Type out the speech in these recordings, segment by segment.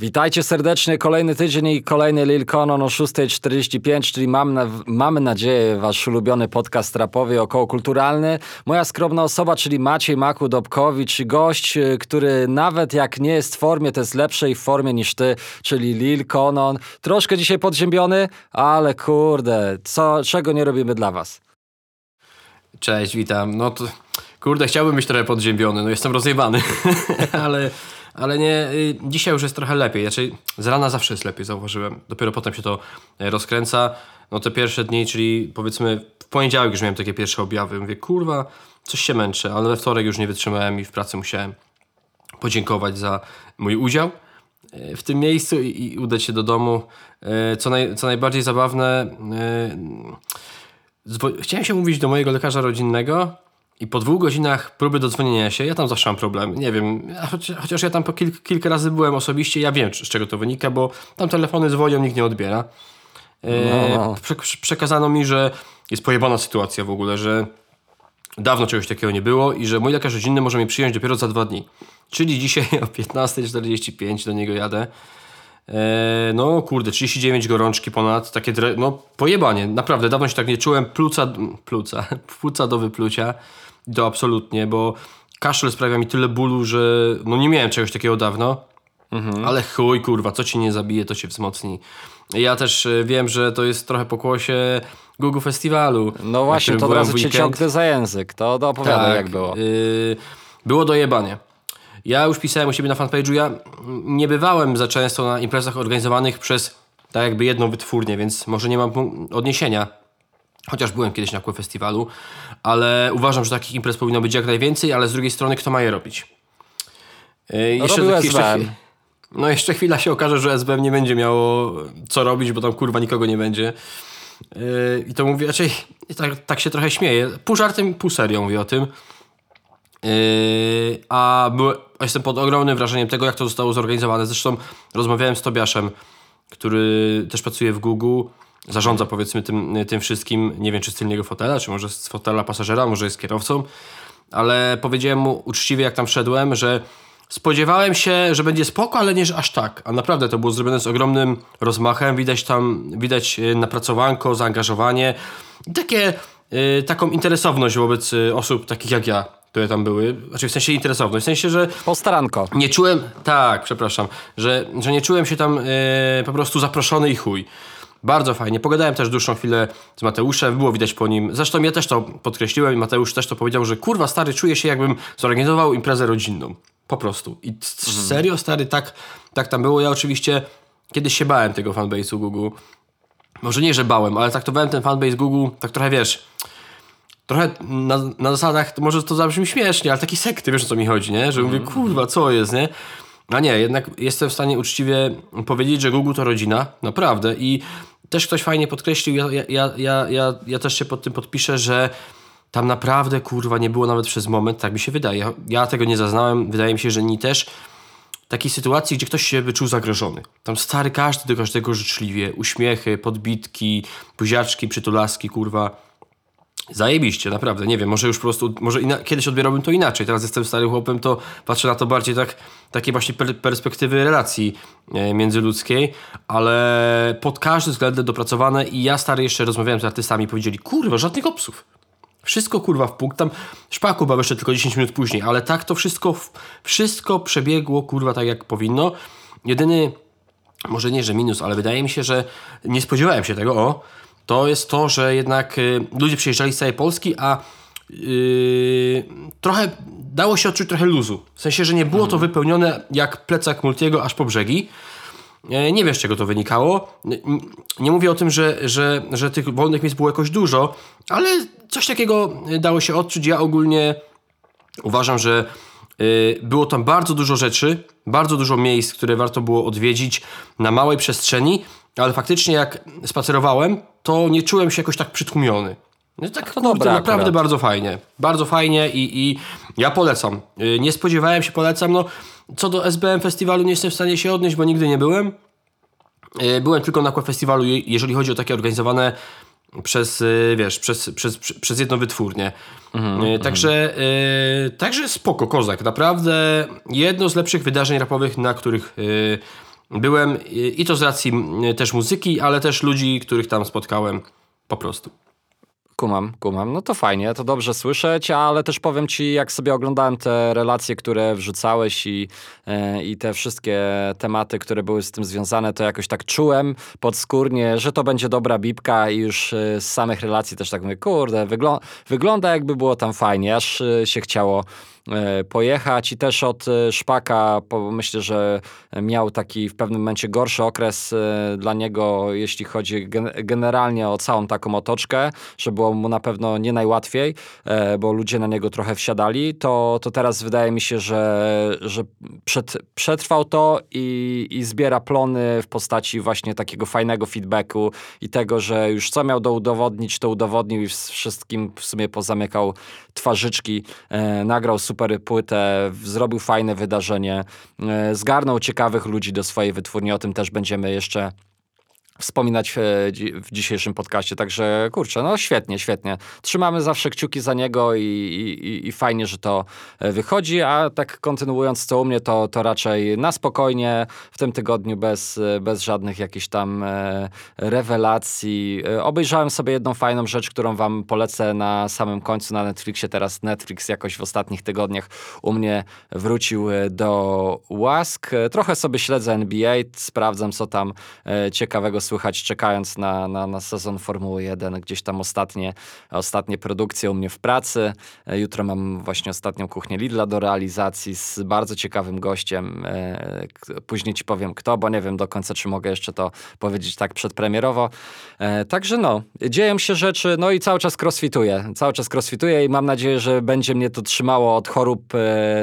Witajcie serdecznie, kolejny tydzień i kolejny Lil Conon o 6.45, czyli mam na, mamy nadzieję wasz ulubiony podcast rapowy okołokulturalny. Moja skromna osoba, czyli Maciej Maku-Dobkowicz, gość, y, który nawet jak nie jest w formie, to jest lepszej formie niż ty, czyli Lil Conon. Troszkę dzisiaj podziębiony, ale kurde, co, czego nie robimy dla was? Cześć, witam. No to, kurde, chciałbym być trochę podziębiony, no jestem rozjebany, ale... Ale nie, y, dzisiaj już jest trochę lepiej. Znaczy, z rana zawsze jest lepiej, zauważyłem. Dopiero potem się to e, rozkręca. No te pierwsze dni, czyli powiedzmy w poniedziałek już miałem takie pierwsze objawy. Mówię, kurwa, coś się męczę, ale we wtorek już nie wytrzymałem i w pracy musiałem podziękować za mój udział e, w tym miejscu i, i udać się do domu. Co, naj, co najbardziej zabawne, chciałem się mówić do mojego lekarza rodzinnego, i po dwóch godzinach próby dodzwonienia się, ja tam zawsze mam problem. Nie wiem, chociaż ja tam po kil, kilka razy byłem osobiście, ja wiem z czego to wynika, bo tam telefony dzwonią, nikt nie odbiera. E, no. Prze przekazano mi, że jest pojebana sytuacja w ogóle, że dawno czegoś takiego nie było i że mój lekarz rodzinny może mnie przyjąć dopiero za dwa dni. Czyli dzisiaj o 15.45 do niego jadę. E, no kurde, 39 gorączki ponad, takie no pojebanie, naprawdę, dawno się tak nie czułem, pluca, pluca, płuca do wyplucia to absolutnie, bo kaszel sprawia mi tyle bólu, że no nie miałem czegoś takiego dawno. Mhm. Ale chuj, kurwa, co ci nie zabije, to się wzmocni. Ja też e, wiem, że to jest trochę pokłosie Google Festiwalu. No właśnie, to od razu cię ciągnę za język. To opowiadaj tak, jak było. Yy, było dojebanie. Ja już pisałem u siebie na fanpage'u, ja nie bywałem za często na imprezach organizowanych przez tak jakby jedną wytwórnię, więc może nie mam odniesienia Chociaż byłem kiedyś na Kłe Festiwalu, ale uważam, że takich imprez powinno być jak najwięcej, ale z drugiej strony kto ma je robić? Yy, no jeszcze, tak, jeszcze, no jeszcze chwila się okaże, że SBM nie będzie miało co robić, bo tam kurwa nikogo nie będzie. Yy, I to mówię, raczej tak, tak się trochę śmieję. Pół żartem, pół serią mówię o tym. Yy, a byłem, jestem pod ogromnym wrażeniem tego, jak to zostało zorganizowane. Zresztą rozmawiałem z Tobiaszem, który też pracuje w Google zarządza powiedzmy tym, tym wszystkim, nie wiem czy z tylnego fotela, czy może z fotela pasażera, może jest kierowcą, ale powiedziałem mu uczciwie jak tam wszedłem, że spodziewałem się, że będzie spoko, ale nie że aż tak. A naprawdę to było zrobione z ogromnym rozmachem, widać tam, widać e, napracowanko, zaangażowanie i takie, y, taką interesowność wobec e, osób takich jak ja które tam były, znaczy w sensie interesowność, w sensie, że... Postaranko. Nie czułem, tak, przepraszam, że, że nie czułem się tam y, po prostu zaproszony i chuj. Bardzo fajnie. Pogadałem też dłuższą chwilę z Mateuszem, było widać po nim. Zresztą ja też to podkreśliłem i Mateusz też to powiedział, że kurwa stary, czuję się jakbym zorganizował imprezę rodzinną. Po prostu. I mhm. serio stary, tak, tak tam było. Ja oczywiście kiedyś się bałem tego fanbase'u Google. Może nie, że bałem, ale traktowałem ten fanbase Google tak trochę, wiesz, trochę na, na zasadach, to może to zabrzmi śmiesznie, ale taki sekty, wiesz o co mi chodzi, nie? Że mówię, mhm. kurwa, co jest, nie? A nie, jednak jestem w stanie uczciwie powiedzieć, że Google to rodzina, naprawdę. I też ktoś fajnie podkreślił, ja, ja, ja, ja, ja też się pod tym podpiszę, że tam naprawdę kurwa nie było nawet przez moment, tak mi się wydaje. Ja tego nie zaznałem, wydaje mi się, że ni też takiej sytuacji, gdzie ktoś się wyczuł zagrożony. Tam stary każdy do każdego życzliwie, uśmiechy, podbitki, buziaczki, przytulaski, kurwa. Zajebiście, naprawdę, nie wiem, może już po prostu, może kiedyś odbierałbym to inaczej, teraz jestem starym chłopem, to patrzę na to bardziej tak, takie właśnie per perspektywy relacji e, międzyludzkiej, ale pod każdym względem dopracowane i ja stary jeszcze rozmawiałem z artystami powiedzieli, kurwa, żadnych obsów. Wszystko kurwa w punkt, tam szpaku chyba jeszcze tylko 10 minut później, ale tak to wszystko, wszystko przebiegło kurwa tak jak powinno. Jedyny, może nie, że minus, ale wydaje mi się, że nie spodziewałem się tego, o, to jest to, że jednak y, ludzie przyjeżdżali z całej Polski, a yy, trochę dało się odczuć trochę luzu. W sensie, że nie było to mhm. wypełnione jak plecak Multiego aż po brzegi. E, nie wiesz, czego to wynikało. Nie mówię o tym, że, że, że tych wolnych miejsc było jakoś dużo, ale coś takiego dało się odczuć. Ja ogólnie uważam, że y, było tam bardzo dużo rzeczy, bardzo dużo miejsc, które warto było odwiedzić na małej przestrzeni, ale faktycznie jak spacerowałem, to nie czułem się jakoś tak przytłumiony. No tak dobra, naprawdę akurat. bardzo fajnie. Bardzo fajnie i, i ja polecam. Y, nie spodziewałem się, polecam. No, co do SBM Festiwalu nie jestem w stanie się odnieść, bo nigdy nie byłem. Y, byłem tylko na Festiwalu, jeżeli chodzi o takie organizowane przez, y, wiesz, przez, przez, przez jedną wytwórnię. Mm, także, mm. także spoko, kozak. Naprawdę jedno z lepszych wydarzeń rapowych, na których byłem i to z racji też muzyki, ale też ludzi, których tam spotkałem po prostu. Kumam, kumam. No to fajnie, to dobrze słyszeć, ale też powiem ci, jak sobie oglądałem te relacje, które wrzucałeś i, e, i te wszystkie tematy, które były z tym związane, to jakoś tak czułem podskórnie, że to będzie dobra bibka i już e, z samych relacji też tak mówię, kurde, wyglą wygląda jakby było tam fajnie, aż e, się chciało pojechać i też od e, Szpaka myślę, że miał taki w pewnym momencie gorszy okres e, dla niego, jeśli chodzi generalnie o całą taką otoczkę, że było mu na pewno nie najłatwiej, bo ludzie na niego trochę wsiadali, to, to teraz wydaje mi się, że, że przed, przetrwał to i, i zbiera plony w postaci właśnie takiego fajnego feedbacku i tego, że już co miał do udowodnić, to udowodnił i wszystkim w sumie pozamykał twarzyczki, nagrał super płytę, zrobił fajne wydarzenie, e, zgarnął ciekawych ludzi do swojej wytwórni. O tym też będziemy jeszcze wspominać w dzisiejszym podcaście. Także kurczę, no świetnie, świetnie. Trzymamy zawsze kciuki za niego i, i, i, fajnie, że to e, wychodzi, a tak kontynuując co u mnie, to, to raczej na spokojnie w tym tygodniu bez, e, bez żadnych jakichś tam e, rewelacji. Obejrzałem sobie jedną fajną rzecz, którą wam polecę na samym końcu na Netflixie. Teraz Netflix jakoś w ostatnich tygodniach u mnie wrócił do łask. Trochę sobie śledzę NBA, sprawdzam co tam ciekawego słychać czekając na, na, na sezon Formuły 1, gdzieś tam ostatnie, ostatnie produkcje u mnie w pracy. E, jutro mam właśnie ostatnią kuchnię Lidla do realizacji z bardzo ciekawym gościem. E, później ci powiem kto, bo nie wiem do końca, czy mogę jeszcze to powiedzieć tak przedpremierowo. E, także no, dzieją się rzeczy, no i cały czas crossfituję. Cały czas crossfituję i mam nadzieję, że będzie mnie to trzymało od chorób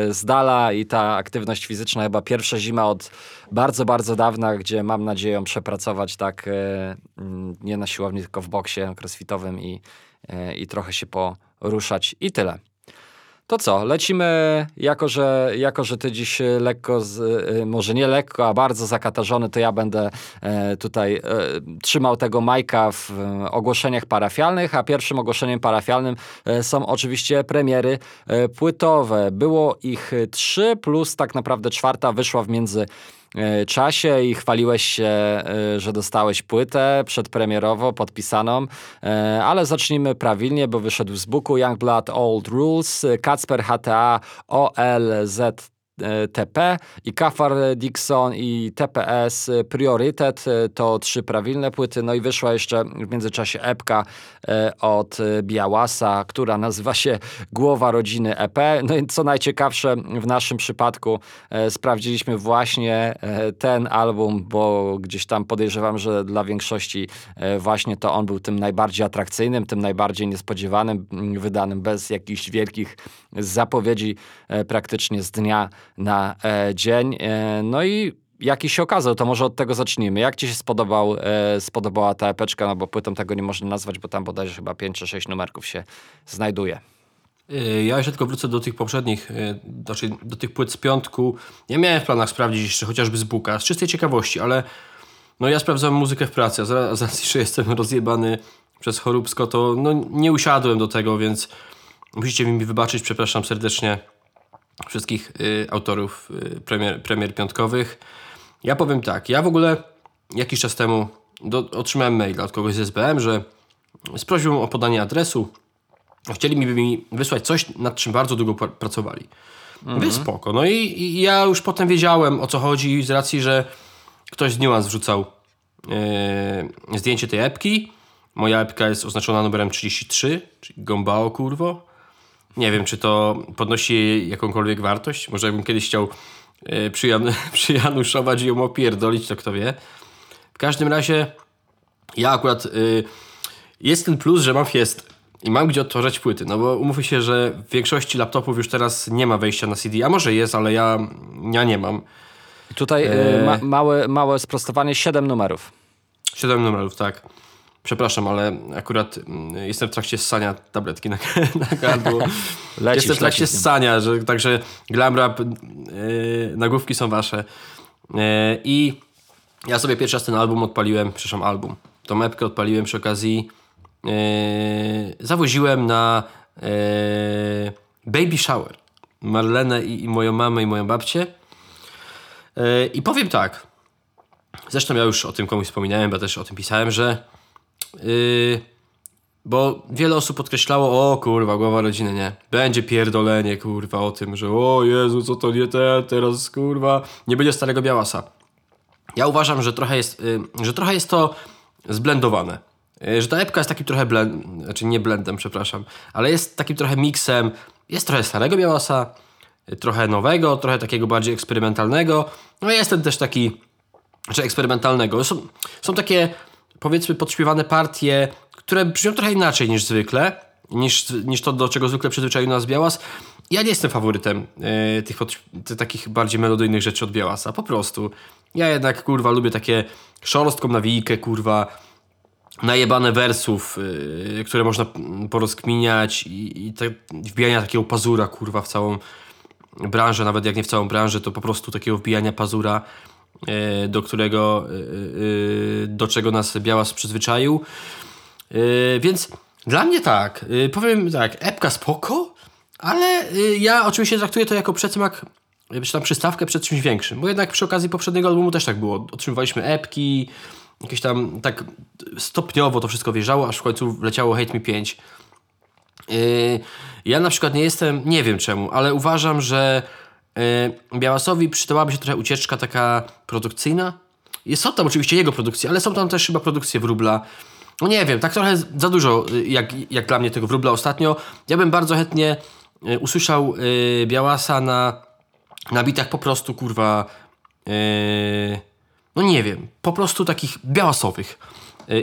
z dala i ta aktywność fizyczna chyba pierwsza zima od bardzo, bardzo dawna, gdzie mam nadzieję przepracować tak e, nie na siłowni, tylko w boksie crossfitowym i, e, i trochę się poruszać i tyle. To co, lecimy, jako że, jako że ty dziś lekko, z, e, może nie lekko, a bardzo zakatarzony, to ja będę tutaj trzymał tego Majka w ogłoszeniach parafialnych, a pierwszym ogłoszeniem parafialnym są oczywiście premiery płytowe. Było ich trzy, plus tak naprawdę czwarta wyszła w między E, czasie i chwaliłeś się, e, że dostałeś płytę przedpremierowo podpisaną, e, ale zacznijmy prawilnie, bo wyszedł z buku Youngblood Old Rules, Kacper HTA OLZ E, TP i Kafar Dixon i TPS Priorytet to trzy prawilne płyty. No i wyszła jeszcze w międzyczasie epka e, od Białasa, która nazywa się Głowa Rodziny EP. No i co najciekawsze w naszym przypadku e, sprawdziliśmy właśnie ten album, bo gdzieś tam podejrzewam, że dla większości właśnie to on był tym najbardziej atrakcyjnym, tym najbardziej niespodziewanym, wydanym bez jakichś wielkich zapowiedzi praktycznie z dnia na e, dzień. E, no i jaki się okazał, to może od tego zacznijmy. Jak ci się spodobał, e, spodobała ta epeczka, no bo płytą tego nie można nazwać, bo tam bodajże chyba 5 czy 6 numerków się znajduje. Ja jeszcze tylko wrócę do tych poprzednich, znaczy do tych płyt z piątku. Ja miałem w planach sprawdzić jeszcze chociażby z Buka, z czystej ciekawości, ale no ja sprawdzałem muzykę w pracy, a z racji, że jestem rozjebany przez choróbsko, to no nie usiadłem do tego, więc musicie mi wybaczyć, przepraszam serdecznie wszystkich y, autorów y, premier, premier piątkowych. Ja powiem tak, ja w ogóle jakiś czas temu do, otrzymałem maila od kogoś z SBM, że z prośbą o podanie adresu chcieli mi wysłać coś, nad czym bardzo długo pracowali. Mhm. Mówię, spoko. No i, i, ja już potem wiedziałem o co chodzi z racji, że ktoś z Nuance wrzucał yy, zdjęcie tej epki. Moja epka jest oznaczona numerem 33, czyli Gombao kurwo. Nie wiem, czy to podnosi jakąkolwiek wartość. Może jakbym kiedyś chciał yy, przyjan przyjanuszować i ją opierdolić, to kto wie. W każdym razie ja akurat yy, jest ten plus, że mam fiest i mam gdzie odtwarzać płyty, no bo umówmy się, że w większości laptopów już teraz nie ma wejścia na CD, a może jest, ale ja, ja nie mam. Tutaj yy, ma małe, małe sprostowanie, 7 numerów. 7 numerów, tak. Przepraszam, ale akurat mm, jestem w trakcie ssania tabletki na, na gardło. lecisz, jestem w trakcie lecisz. ssania, że, także glam rap, yy, nagłówki są wasze. Yy, I ja sobie pierwszy raz ten album odpaliłem, przepraszam, album. Tą mapkę odpaliłem przy okazji. Yy, zawoziłem na yy, baby shower Marlenę i, i moją mamę i moją babcię. I powiem tak, zresztą ja już o tym komuś wspominałem, bo też o tym pisałem, że yy, bo wiele osób podkreślało, o kurwa, głowa rodziny, nie. Będzie pierdolenie, kurwa, o tym, że o Jezu, co to nie te, teraz, kurwa, nie będzie starego Białasa. Ja uważam, że trochę jest, y, że trochę jest to zblendowane. Y, że ta epka jest takim trochę blend, znaczy nie blendem, przepraszam, ale jest takim trochę miksem, jest trochę starego Białasa, y, trochę nowego, trochę takiego bardziej eksperymentalnego, no jest ten też taki, czy eksperymentalnego. Są, są takie, powiedzmy, podśpiewane partie, które brzmią trochę inaczej niż zwykle, niż, niż to, do czego zwykle przyzwyczaił nas Białas. Ja nie jestem faworytem e, tych, pod, tych takich bardziej melodyjnych rzeczy od Białasa, po prostu. Ja jednak, kurwa, lubię takie szorstką nawijkę, kurwa, najebane wersów, yy, które można porozkminiać i, i te wbijania takiego pazura, kurwa, w całą branżę, nawet jak nie w całą branżę, to po prostu takiego wbijania pazura, do którego, yy, do czego nas Białas przyzwyczaił. Więc dla mnie tak, powiem tak, epka spoko, ale ja oczywiście traktuję to jako przedsmak, czy tam przystawkę przed czymś większym, bo jednak przy okazji poprzedniego albumu też tak było. Otrzymywaliśmy epki, jakieś tam tak stopniowo to wszystko wjeżdżało, aż w końcu wleciało Hate Me 5. Yy, ja na przykład nie jestem, nie wiem czemu, ale uważam, że Białasowi przydałaby się trochę ucieczka taka produkcyjna. Są tam oczywiście jego produkcje, ale są tam też chyba produkcje Wróbla. No nie wiem, tak trochę za dużo yy, jak, jak dla mnie tego Wróbla ostatnio. Ja bym bardzo chętnie yy, usłyszał Białasa na, na bitach po prostu, kurwa... No nie wiem, po prostu takich białasowych.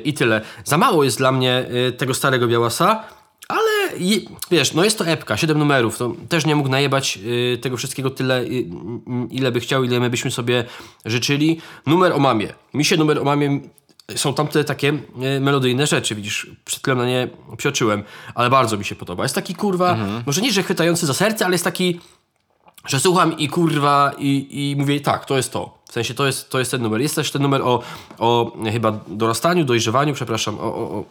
I tyle. Za mało jest dla mnie tego starego białasa, ale wiesz, no jest to epka, 7 numerów, to też nie mógł najebać yy, tego wszystkiego tyle, yy, ile by chciał, ile my byśmy sobie życzyli. Numer o mamie. Mi się numer o mamie są tamte takie yy, melodyjne rzeczy, widzisz, przed chwilą na nie psioczyłem, ale bardzo mi się podoba. Jest taki kurwa, może nie, że chwytający za serce, ale jest taki, że słucham i kurwa i, i mówię tak, to jest to. W sensie to jest, to jest ten numer. Jest też ten numer o, o chyba dorastaniu, dojrzewaniu, przepraszam, o, o, o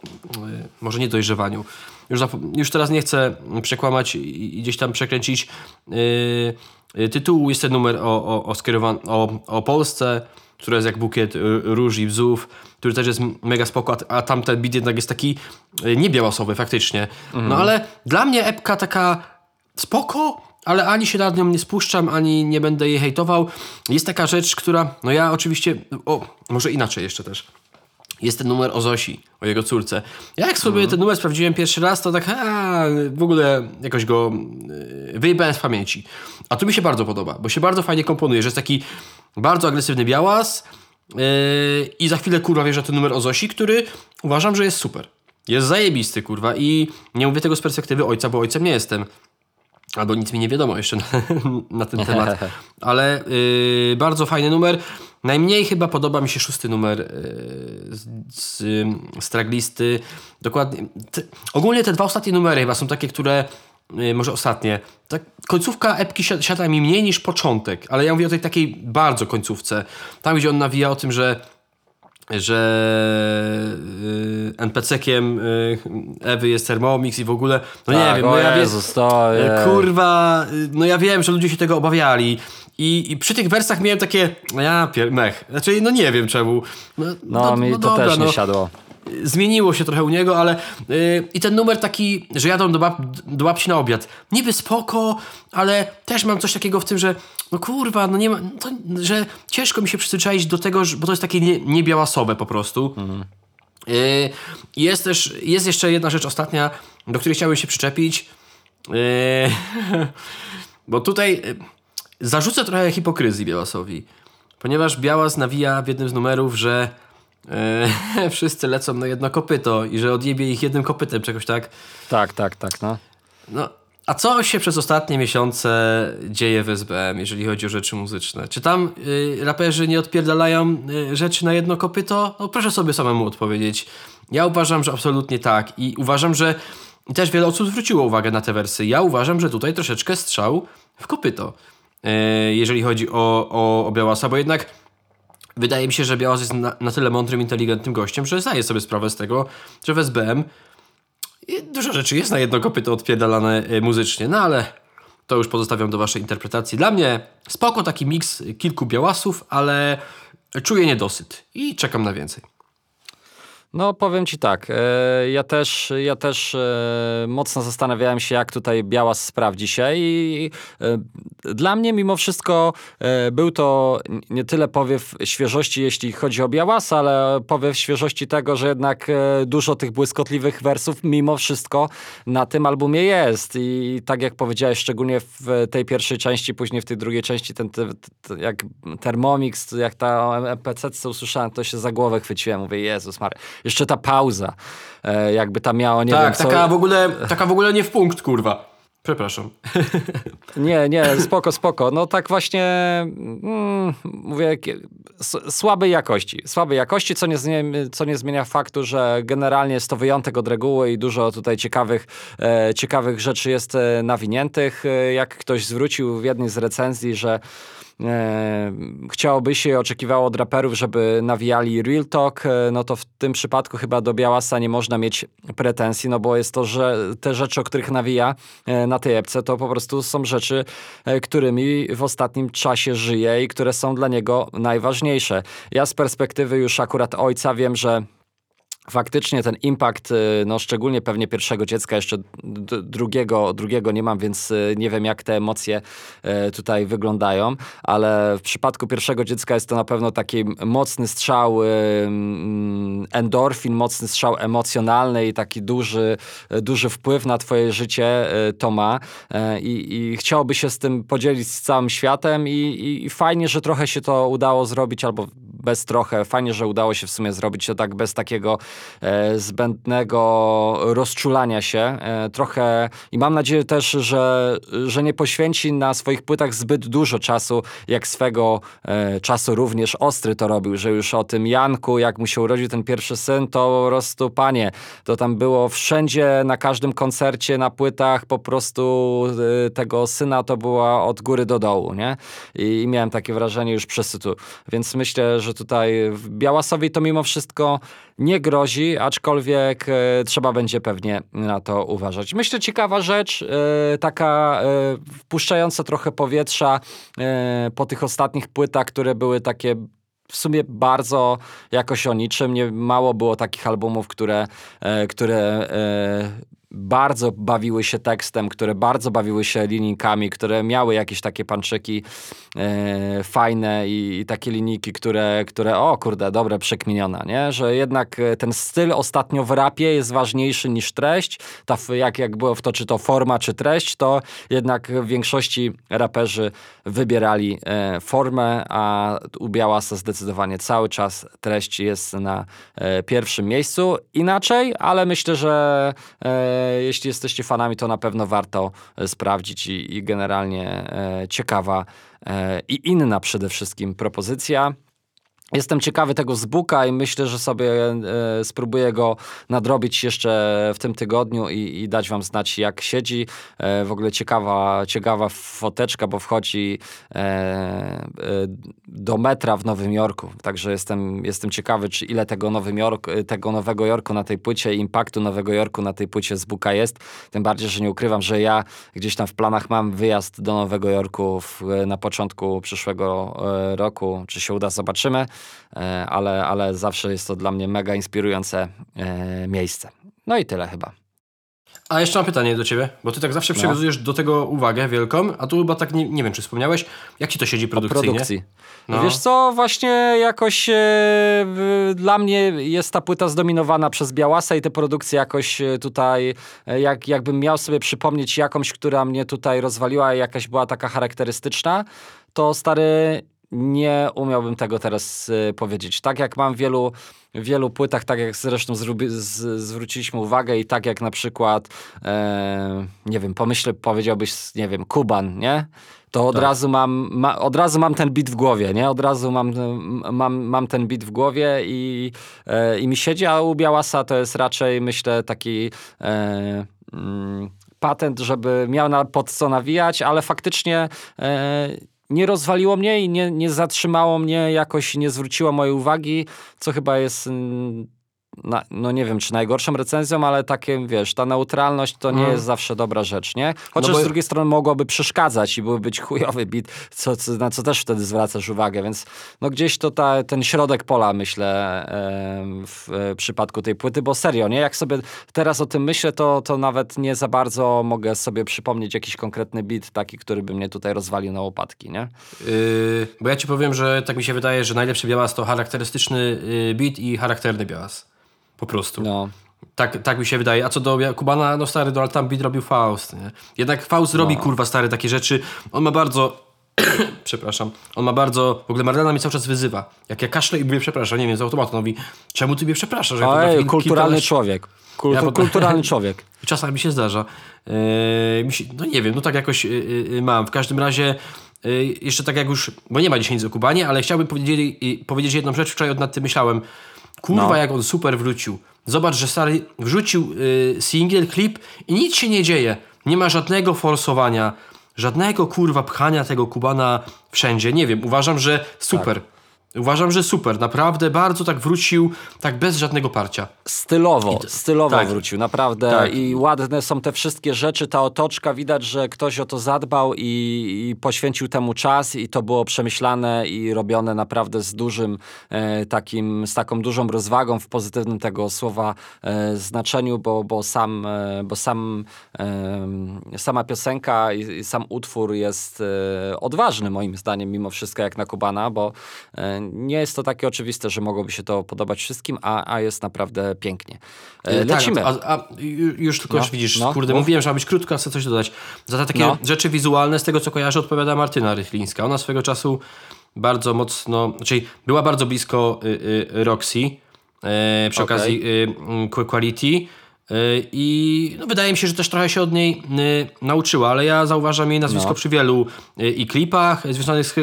yy, może nie dojrzewaniu. Już, już teraz nie chcę przekłamać i, gdzieś tam przekręcić yy, tytułu. Jest ten numer o, o, o, skierowan- o, o Polsce, która jest jak bukiet róż i bzów, który też jest mega spoko, a, tamten beat jednak jest taki niebiałasowy faktycznie. No ale dla mnie epka taka spoko, ale ani się nad nią nie spuszczam, ani nie będę jej hejtował. Jest taka rzecz, która, no ja oczywiście, o, może inaczej jeszcze też. Jest ten numer o Zosi, o jego córce. Ja jak sobie ten numer sprawdziłem pierwszy raz, to tak a, w ogóle jakoś go yy, wyjebałem z pamięci. A tu mi się bardzo podoba, bo się bardzo fajnie komponuje, że jest taki bardzo agresywny białas yy, i za chwilę kurwa wierzę ten numer o Zosi, który uważam, że jest super. Jest zajebisty, kurwa, i nie mówię tego z perspektywy ojca, bo ojcem nie jestem. Albo nic mi nie wiadomo jeszcze na, na ten temat. Ale yy, bardzo fajny numer. Najmniej chyba podoba mi się szósty numer yy, z, z, z traglisty. Dokładnie. Te, ogólnie te dwa ostatnie numery chyba są takie, które. Yy, może ostatnie. Tak, końcówka epki si siada mi mniej niż początek, ale ja mówię o tej takiej bardzo końcówce. Tam, gdzie on nawija o tym, że że yy, NPC-kiem yy, Ewy jest Thermomix i w ogóle, no Tak, nie wiem, o no ja wiem, Jezus, to kurwa, no ja wiem, że ludzie się tego obawiali i, i przy tych wersach miałem takie, no ja pier... mech, znaczy no nie wiem czemu. No, No, mi to dobra, też nie no. siadło. Zmieniło się trochę u niego, ale yy, i ten numer taki, że jadą do, bab, do babci na obiad. Niby spoko, ale też mam coś takiego w tym, że no kurwa, no nie ma, to, że ciężko mi się przyzwyczaić do tego, że, bo to jest takie nie, po prostu. Yy, jest też, jest jeszcze jedna rzecz ostatnia, do której chciałbym się przyczepić. Yy, bo tutaj yy, zarzucę trochę hipokryzji Białasowi. Ponieważ Białas nawija w jednym z numerów, że yy, wszyscy lecą na jedno kopyto i że odjebie ich jednym kopytem, czegoś tak. Tak, tak, tak, no. No, a co się przez ostatnie miesiące dzieje w SBM, jeżeli chodzi o rzeczy muzyczne? Czy tam y, raperzy nie odpierdalają y, rzeczy na jedno kopyto? No proszę sobie samemu odpowiedzieć. Ja uważam, że absolutnie tak i uważam, że i też wiele osób zwróciło uwagę na te wersy. Ja uważam, że tutaj troszeczkę strzał w kopyto, jeżeli chodzi o, o, o Białasa, bo jednak wydaje mi się, że Białas jest na, na tyle mądrym, inteligentnym gościem, że zdaje sobie sprawę z tego, że w SBM dużo rzeczy jest na jedno kopyto odpierdalane y, muzycznie, no ale to już pozostawiam do waszej interpretacji. Dla mnie spoko taki miks kilku białasów, ale czuję niedosyt i czekam na więcej. No powiem ci tak, e, ja też, ja też e, mocno zastanawiałem się, jak tutaj Białas sprawdzi się i e, dla mnie mimo wszystko był to nie tyle powiew świeżości, jeśli chodzi o Białasa, ale powiew świeżości tego, że jednak dużo tych błyskotliwych wersów mimo wszystko na tym albumie jest. I tak jak powiedziałeś, szczególnie w tej pierwszej części, później w tej drugiej części, ten, ten, ten jak Thermomix, jak ta MPC, co usłyszałem, to się za głowę chwyciłem, mówię, Jezus Mary jeszcze ta pauza, e, jakby ta miała, nie tak, wiem, co... taka w ogóle, taka w ogóle nie w punkt, kurwa. Przepraszam. Nie, nie, spoko, spoko. No tak właśnie mm, mówię, słabej jakości. Słabej jakości, co nie, co nie zmienia faktu, że generalnie jest to wyjątek od reguły i dużo tutaj ciekawych, e, ciekawych rzeczy jest e, nawiniętych. E, jak ktoś zwrócił w jednej z recenzji, że chciałoby się, oczekiwało od raperów, żeby nawijali real talk, e, no to w tym przypadku chyba do Białasa nie można mieć pretensji, no bo jest to, że te rzeczy, o których nawija e, na tej epce, to po prostu są rzeczy, e, którymi w ostatnim czasie żyje i które są dla niego najważniejsze. Ja z perspektywy już akurat ojca wiem, że faktycznie ten impact, y, no szczególnie pewnie pierwszego dziecka, jeszcze drugiego, drugiego nie mam, więc y, nie wiem jak te emocje y, tutaj wyglądają, ale w przypadku pierwszego dziecka jest to na pewno taki mocny strzał endorfin, mocny strzał emocjonalny i taki duży, duży wpływ na twoje życie to ma i, i chciałoby się z tym podzielić z całym światem i, i fajnie, że trochę się to udało zrobić, albo bez trochę, fajnie, że udało się w sumie zrobić to tak bez takiego e, zbędnego rozczulania się. E, trochę i mam nadzieję też, że, że nie poświęci na swoich płytach zbyt dużo czasu, jak swego e, czasu również Ostry to robił, że już o tym Janku, jak mu się urodził ten pierwszy syn, to po prostu, panie, to tam było wszędzie, na każdym koncercie, na płytach, po prostu e, tego syna to była od góry do dołu, nie? I, i miałem takie wrażenie już przesytu. Więc myślę, że tutaj w Białasowi to mimo wszystko nie grozi, aczkolwiek e, trzeba będzie pewnie na to uważać. Myślę, ciekawa rzecz, e, taka e, wpuszczająca trochę powietrza po tych ostatnich płytach, które były takie w sumie bardzo jakoś o niczym. Nie mało było takich albumów, które, które bardzo bawiły się tekstem, które bardzo bawiły się linijkami, które miały jakieś takie panczyki e, fajne i, i, takie linijki, które, które o kurde, dobre, przekminiona, nie? Że jednak e, ten styl ostatnio w rapie jest ważniejszy niż treść. Ta, jak, jak było w to, czy to forma, czy treść, to jednak w większości raperzy wybierali e, formę, a u Białasa zdecydowanie cały czas treść jest na e, pierwszym miejscu. Inaczej, ale myślę, że e, jeśli jesteście fanami, to na pewno warto e, sprawdzić i, i generalnie e, ciekawa e, i inna przede wszystkim propozycja. Jestem ciekawy tego z Booka i myślę, że sobie e, spróbuję go nadrobić jeszcze w tym tygodniu i, i dać wam znać, jak siedzi. E, w ogóle ciekawa, ciekawa foteczka, bo wchodzi e, e do metra w Nowym Jorku. Także jestem, jestem ciekawy, czy ile tego, Nowym Jork, tego Nowego Jorku na tej płycie impaktu Nowego Jorku na tej płycie z Booka jest. Tym bardziej, że nie ukrywam, że ja gdzieś tam w planach mam wyjazd do Nowego Jorku w, na początku przyszłego e, roku. Czy się uda, zobaczymy. E, ale, ale zawsze jest to dla mnie mega inspirujące e, miejsce. No i tyle chyba. A jeszcze mam pytanie do ciebie, bo ty tak zawsze no. przywiązujesz do tego uwagę wielką, a tu chyba tak nie, nie wiem, czy wspomniałeś, jak ci to siedzi produkcyjnie? O produkcji. No. Wiesz co, właśnie jakoś e, dla mnie jest ta płyta zdominowana przez Białasa i te produkcje jakoś e, tutaj, jak, jakbym miał sobie przypomnieć jakąś, która mnie tutaj rozwaliła, jakaś była taka charakterystyczna, to stary nie umiałbym tego teraz y, powiedzieć. Tak jak mam w wielu, wielu płytach, tak jak zresztą zrubi, z, zwróciliśmy uwagę i tak jak na przykład, e, nie wiem, pomyślę, powiedziałbyś, nie wiem, Kuban, nie? To od, tak. razu mam, ma, od razu mam ten bit w głowie, nie? Od razu mam, mam, mam ten bit w głowie i, e, i mi siedzi, a u Białasa to jest raczej, myślę, taki... E, mm, patent, żeby miał na, pod co nawijać, ale faktycznie e, nie rozwaliło mnie i nie, nie zatrzymało mnie, jakoś nie zwróciło mojej uwagi, co chyba jest mm, na, no nie wiem, czy najgorszą recenzją, ale takie, wiesz, ta neutralność to nie jest zawsze dobra rzecz, nie? Chociaż No bo- z drugiej strony mogłoby przeszkadzać i byłby być chujowy beat, co, co, na co też wtedy zwracasz uwagę, więc no gdzieś to ta, ten środek pola, myślę, em, w e, przypadku tej płyty, bo serio, nie? Jak sobie teraz o tym myślę, to, to nawet nie za bardzo mogę sobie przypomnieć jakiś konkretny beat taki, który by mnie tutaj rozwalił na łopatki, nie? Yy, bo ja ci powiem, że tak mi się wydaje, że najlepszy białas to charakterystyczny yy, beat i charakterny białas. Po prostu. No. Tak, tak mi się wydaje. A co do Kubana, no stary, no tam beat robił Faust, nie? Jednak Faust robi, kurwa, stary, takie rzeczy. On ma bardzo... przepraszam. On ma bardzo... W ogóle Marlena mnie cały czas wyzywa. Jak ja kaszlę i mówię przepraszam, nie wiem, z automatu. Mówi, czemu ty mnie przepraszasz? Ja Oj, kulturalny kilkanaście- człowiek. Kultu, Ja po- Kulturalny człowiek. Czasami się zdarza. Yy, mi się, no nie wiem, no tak jakoś yy, yy, mam. W każdym razie yy, jeszcze tak jak już, bo nie ma dzisiaj nic o Kubanie, ale chciałbym powiedzieć, yy, powiedzieć jedną rzecz, wczoraj nad tym myślałem. Kurwa, No. jak on super wrócił. Zobacz, że stary wrzucił yy, singiel, klip i nic się nie dzieje. Nie ma żadnego forsowania, żadnego kurwa pchania tego Kubana wszędzie. Nie wiem, uważam, że super. Uważam, że super. Naprawdę bardzo tak wrócił, tak bez żadnego parcia. Stylowo, stylowo tak. wrócił, naprawdę. Tak. I ładne są te wszystkie rzeczy, ta otoczka, widać, że ktoś o to zadbał i, i poświęcił temu czas i to było przemyślane i robione naprawdę z dużym e, takim, z taką dużą rozwagą w pozytywnym tego słowa e, znaczeniu, bo, bo sam, e, bo sam e, sama piosenka i, i sam utwór jest e, odważny moim zdaniem mimo wszystko jak na Kubana, bo e, nie jest to takie oczywiste, że mogłoby się to podobać wszystkim, a, a jest naprawdę pięknie. E, E, Lecimy. Tak, a, a ju- już tylko No, widzisz, no, kurde, mów. mówiłem, że ma być krótko, a chcę coś dodać. Za te takie No. rzeczy wizualne, z tego co kojarzę, odpowiada Martyna Rychlińska. Ona swego czasu bardzo mocno, czyli była bardzo blisko y, y, Roxy e, przy Okej. okazji y, y, Qu- Quality. Y, I no, wydaje mi się, że też trochę się od niej y, nauczyła, ale ja zauważam jej nazwisko No. przy wielu y, i klipach związanych z,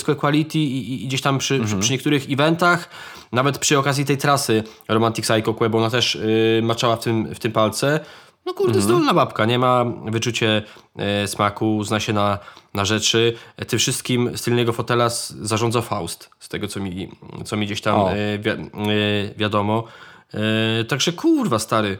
z Quality i, i, gdzieś tam przy, Mhm. przy, niektórych eventach. Nawet przy okazji tej trasy Romantic Psycho Queb, ona też maczała w tym, w tym palce. No kurde, Mhm. zdolna babka, nie ma wyczucie smaku, zna się na, na rzeczy. Tym wszystkim z tylnego fotela zarządza Faust, z tego co mi, co mi gdzieś tam wi- wiadomo. Także kurwa stary,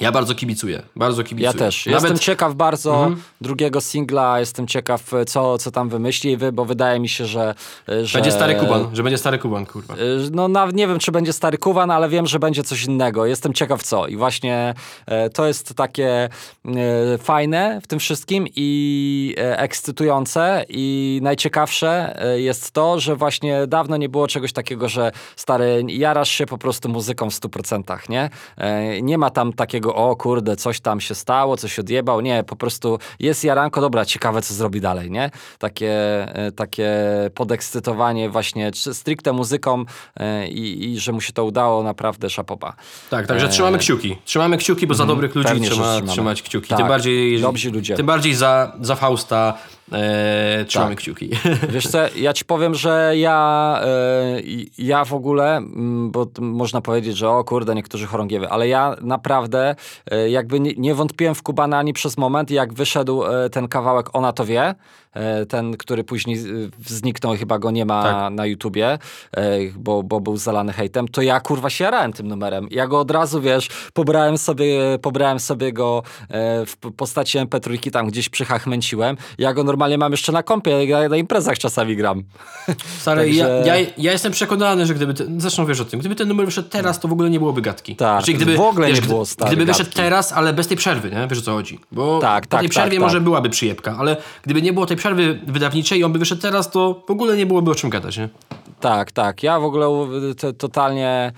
ja bardzo kibicuję, bardzo kibicuję. Ja też. Nawet, Jestem ciekaw bardzo drugiego singla, jestem ciekaw, co, co tam wymyśli, wy, bo wydaje mi się, że. że Będzie stary Kuban, że będzie stary Kuban, kurwa. Y, No, nawet nie wiem, czy będzie stary Kuban, ale wiem, że będzie coś innego. Jestem ciekaw co. I właśnie e, to jest takie e, fajne w tym wszystkim i e, ekscytujące i najciekawsze e, jest to, że właśnie dawno nie było czegoś takiego, że stary, jarasz się po prostu muzyką w 100%, nie? E, nie ma tam takiego, o kurde, coś tam się stało, coś odjebał. Nie, po prostu jest jaranko, dobra, ciekawe, co zrobi dalej, nie? Takie, e, takie podekscytowanie właśnie stricte muzyką e, i, i że mu się to udało, naprawdę szapoba. Tak, także trzymamy kciuki. Trzymamy kciuki, bo za dobrych ludzi E, mhm. pewnie, trzeba trzymać kciuki. Tak, Tym bardziej, dobrzy ludzie. Tym bardziej za, za Fausta e, trzymamy Tak. kciuki. Wiesz co, ja ci powiem, że ja, e, ja w ogóle, mm, bo można powiedzieć, że o kurde, niektórzy chorągiewy, ale ja naprawdę e, jakby nie, nie wątpiłem w Kubana ani przez moment, jak wyszedł e, ten kawałek Ona to wie, ten, który później e, zniknął, chyba go nie ma Tak. na YouTubie, e, bo, bo był zalany hejtem, to ja kurwa się jarałem tym numerem. Ja go od razu, wiesz, pobrałem sobie, pobrałem sobie go e, w postaci MP3 tam gdzieś przychachmęciłem. Ja go normalnie mam jeszcze na kompie, ja na imprezach czasami gram. Stary, Także- ja, ja, ja jestem przekonany, że gdyby, ten, zresztą wiesz o tym, gdyby ten numer wyszedł teraz, to w ogóle nie byłoby gadki. Tak, gdyby, w ogóle nie gdy- było, stary, Gdyby wyszedł gadki. teraz, ale bez tej przerwy, nie? Wiesz o co chodzi. Bo Tak, po tak, tej tak, przerwie tak. może byłaby przyjebka, ale gdyby nie było tej przerwy wydawniczej i on by wyszedł teraz, to w ogóle nie byłoby o czym gadać, nie? Tak, tak. Ja w ogóle totalnie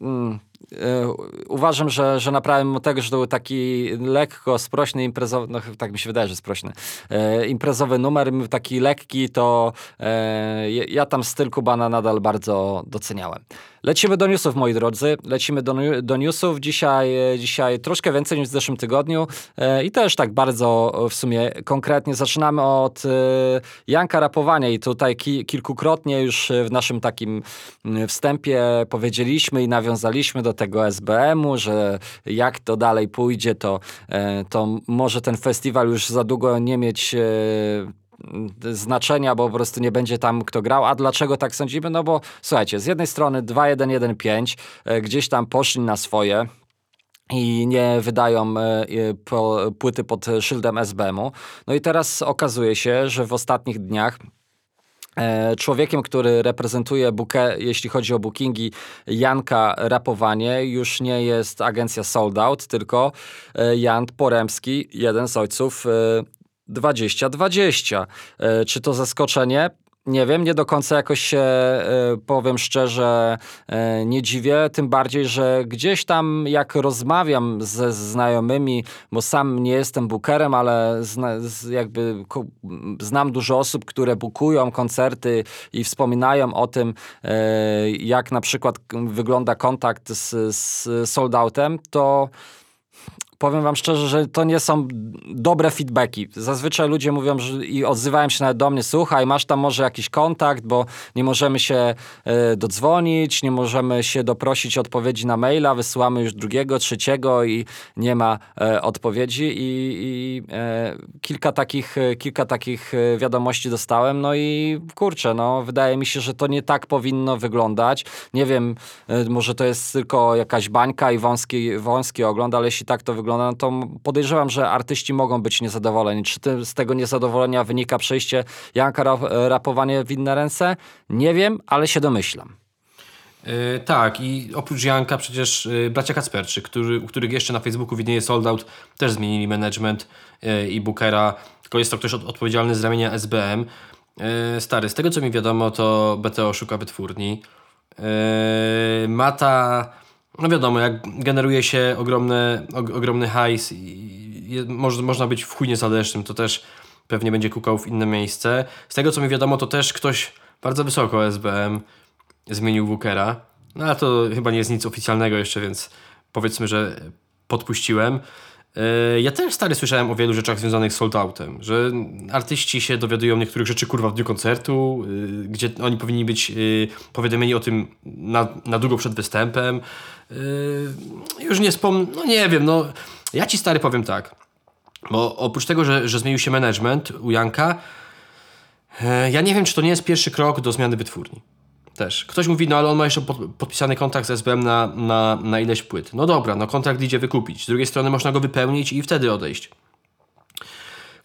mm, e, uważam, że, że naprawiam mu tego, że to był taki lekko sprośny imprezowy, no tak mi się wydaje, że sprośny, e, imprezowy numer, taki lekki, to e, ja- ja tam styl Kubana nadal bardzo doceniałem. Lecimy do newsów, moi drodzy. Lecimy do, do newsów. Dzisiaj, dzisiaj troszkę więcej niż w zeszłym tygodniu e, i też tak bardzo e, w sumie konkretnie. Zaczynamy od e, Janka Rapowania i tutaj ki, kilkukrotnie już w naszym takim wstępie powiedzieliśmy i nawiązaliśmy do tego SBM-u, że jak to dalej pójdzie, to, e, to może ten festiwal już za długo nie mieć znaczenia, bo po prostu nie będzie tam kto grał. A dlaczego tak sądzimy? No bo słuchajcie, z jednej strony 2-1-1-5, e, gdzieś tam poszli na swoje i nie wydają e, po, płyty pod szyldem SBM-u. No i teraz okazuje się, że w ostatnich dniach e, Człowiekiem, który reprezentuje bukę, jeśli chodzi o bookingi Janka Rapowanie, już nie jest agencja Sold Out, tylko e, Jan Poremski, jeden z ojców 2020. Czy to zaskoczenie? Nie wiem, nie do końca jakoś się, e, powiem szczerze, e, nie dziwię. Tym bardziej, że gdzieś tam, jak rozmawiam ze znajomymi, bo sam nie jestem bookerem, ale zna, jakby znam dużo osób, które bukują koncerty i wspominają o tym, e, jak na przykład wygląda kontakt z, z sold outem, to powiem wam szczerze, że to nie są dobre feedbacki. Zazwyczaj ludzie mówią że, i odzywają się nawet do mnie, słuchaj, masz tam może jakiś kontakt, bo nie możemy się e, dodzwonić, nie możemy się doprosić odpowiedzi na maila, wysyłamy już drugiego, trzeciego i nie ma e, odpowiedzi i, i e, kilka, takich, kilka takich wiadomości dostałem, no i kurczę, no wydaje mi się, że to nie tak powinno wyglądać. Nie wiem, może to jest tylko jakaś bańka i wąski, wąski ogląd, ale jeśli tak to wygląda, wygląda, no to podejrzewam, że artyści mogą być niezadowoleni. Czy z tego niezadowolenia wynika przejście Janka rapowanie w inne ręce? Nie wiem, ale się domyślam. Yy, tak, i oprócz Janka przecież yy, bracia Kacperczy, który, u których jeszcze na Facebooku widnieje sold out, też zmienili management yy, i bookera, tylko jest to ktoś od, odpowiedzialny z ramienia SBM. Stary, z tego co mi wiadomo, to BTO szuka wytwórni. Mata no wiadomo, jak generuje się ogromny, ogromny hajs i może, można być w chuj niezależnym, to też pewnie będzie kukał w inne miejsce. Z tego co mi wiadomo, to też ktoś bardzo wysoko SBM zmienił Wookera. No ale to chyba nie jest nic oficjalnego jeszcze, więc powiedzmy, że podpuściłem. E, ja też stary słyszałem o wielu rzeczach związanych z sold outem, że artyści się dowiadują niektórych rzeczy kurwa w dniu koncertu, e, gdzie oni powinni być e, powiadomieni o tym na, na długo przed występem. Już nie wspomnę, no nie wiem, no ja ci stary powiem tak, bo oprócz tego, że, że zmienił się management u Janka, ja nie wiem, czy to nie jest pierwszy krok do zmiany wytwórni. Też. Ktoś mówi, no ale on ma jeszcze pod, podpisany kontrakt z SBM na, na, na ileś płyt. No dobra, no kontrakt idzie wykupić. Z drugiej strony można go wypełnić i wtedy odejść.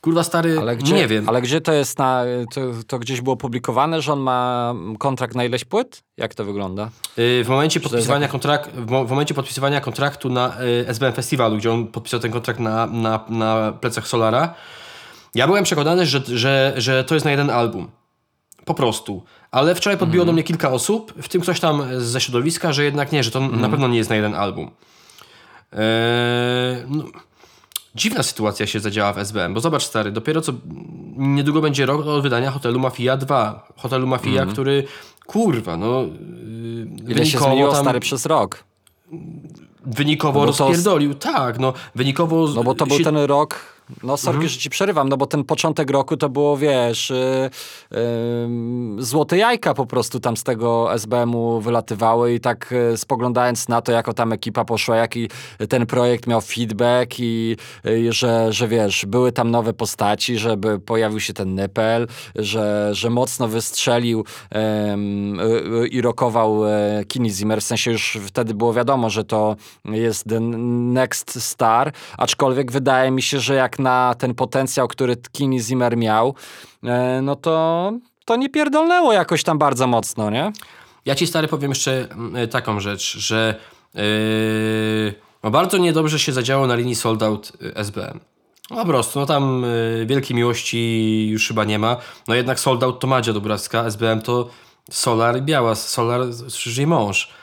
Kurwa stary, ale gdzie, nie wiem. Ale gdzie to jest na, to, to, gdzieś było publikowane, że on ma kontrakt na ileś płyt? Jak to wygląda? Yy, w, momencie podpisywania kontrakt, w, momencie podpisywania kontraktu na y, SBM Festiwalu, gdzie on podpisał ten kontrakt na, na, na plecach Solara, ja byłem przekonany, że, że, że to jest na jeden album. Po prostu. Ale wczoraj podbiło mm. do mnie kilka osób, w tym ktoś tam ze środowiska, że jednak nie, że to mm. na pewno nie jest na jeden album. Eee, no, dziwna sytuacja się zadziała w SBM, bo zobacz stary, dopiero co niedługo będzie rok od wydania Hotelu Mafia 2. Hotelu Mafia, mm. który kurwa, no yy, Ile się zmieniło tam, stary przez rok? Wynikowo no rozpierdolił, to... tak, no wynikowo... No bo to był ten rok no sorki, mhm. że ci przerywam, no bo ten początek roku to było, wiesz, yy, yy, złote jajka po prostu tam z tego SBM-u wylatywały i tak yy, spoglądając na to, jako tam ekipa poszła, jaki ten projekt miał feedback i y, że, że wiesz, były tam nowe postaci, żeby pojawił się ten Nypel, że, że mocno wystrzelił y, i rokował e, Kini Zimmer, w sensie już wtedy było wiadomo, że to jest the next star, aczkolwiek wydaje mi się, że jak jak na ten potencjał, który Kini Zimmer miał, e, no to, to nie pierdolnęło jakoś tam bardzo mocno, nie? Ja ci stary powiem jeszcze mm, e, taką rzecz, że yy, bardzo niedobrze się zadziało na linii sold out SBM. No po prostu, no tam wielkiej miłości już chyba nie ma. No jednak sold out to Madzia Dubrawska, SBM to Solar i Biała. Solar, czyli mąż.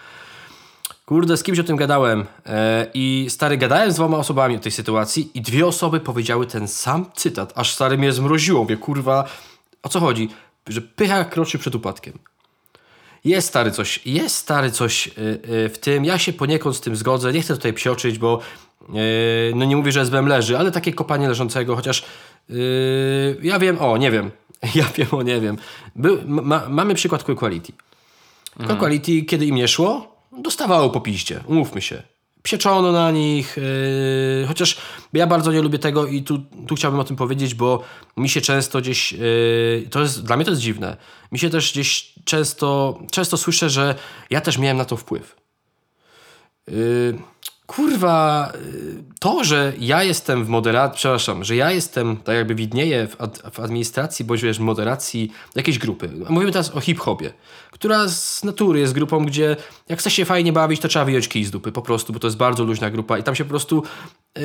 Kurde, z kimś o tym gadałem e, i stary, gadałem z dwoma osobami o tej sytuacji i dwie osoby powiedziały ten sam cytat, aż stary mnie zmroziło. Wie, kurwa, o co chodzi? Że pycha kroczy przed upadkiem. Jest stary coś, jest stary coś e, e, w tym. Ja się poniekąd z tym zgodzę. Nie chcę tutaj psioczyć, bo no nie mówię, że SBM leży, ale takie kopanie leżącego, chociaż ja wiem, o, nie wiem. Ja wiem, o, nie wiem. Był, ma, mamy przykład Quick Quality. Quick mhm. Quality, kiedy im nie szło, dostawało po piździe, umówmy się. psieczono na nich, yy, chociaż ja bardzo nie lubię tego i tu, tu chciałbym o tym powiedzieć, bo mi się często gdzieś, yy, to jest, dla mnie to jest dziwne, mi się też gdzieś często, często słyszę, że ja też miałem na to wpływ. Yy, kurwa, to, że ja jestem w moderacji, przepraszam, że ja jestem, tak jakby widnieję w, ad, w administracji, bądź wiesz, moderacji jakiejś grupy. Mówimy teraz o hip-hopie, która z natury jest grupą, gdzie jak chce się fajnie bawić, to trzeba wyjąć kij z dupy po prostu, bo to jest bardzo luźna grupa i tam się po prostu yy,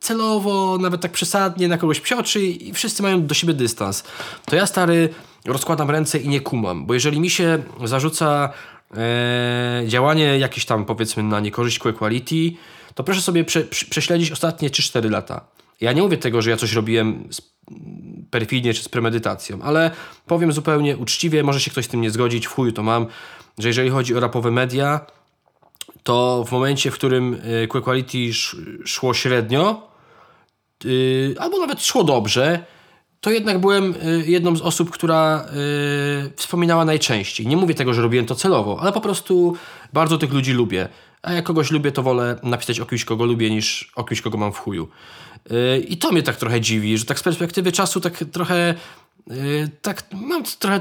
celowo, nawet tak przesadnie na kogoś psioczy i wszyscy mają do siebie dystans. To ja, stary, rozkładam ręce i nie kumam, bo jeżeli mi się zarzuca działanie jakieś tam powiedzmy na niekorzyść Quality, to proszę sobie prze, prze, prześledzić ostatnie 3-4 lata. Ja nie mówię tego, że ja coś robiłem perfidnie czy z premedytacją, ale powiem zupełnie uczciwie, może się ktoś z tym nie zgodzić, w chuju to mam, że jeżeli chodzi o rapowe media, to w momencie, w którym e, Quality szło średnio, yy, albo nawet szło dobrze, to jednak byłem y, jedną z osób, która y, wspominała najczęściej. Nie mówię tego, że robiłem to celowo, ale po prostu bardzo tych ludzi lubię. A jak kogoś lubię, to wolę napisać o kimś, kogo lubię, niż o kimś, kogo mam w chuju. Y, I to mnie tak trochę dziwi, że tak z perspektywy czasu tak trochę tak mam trochę,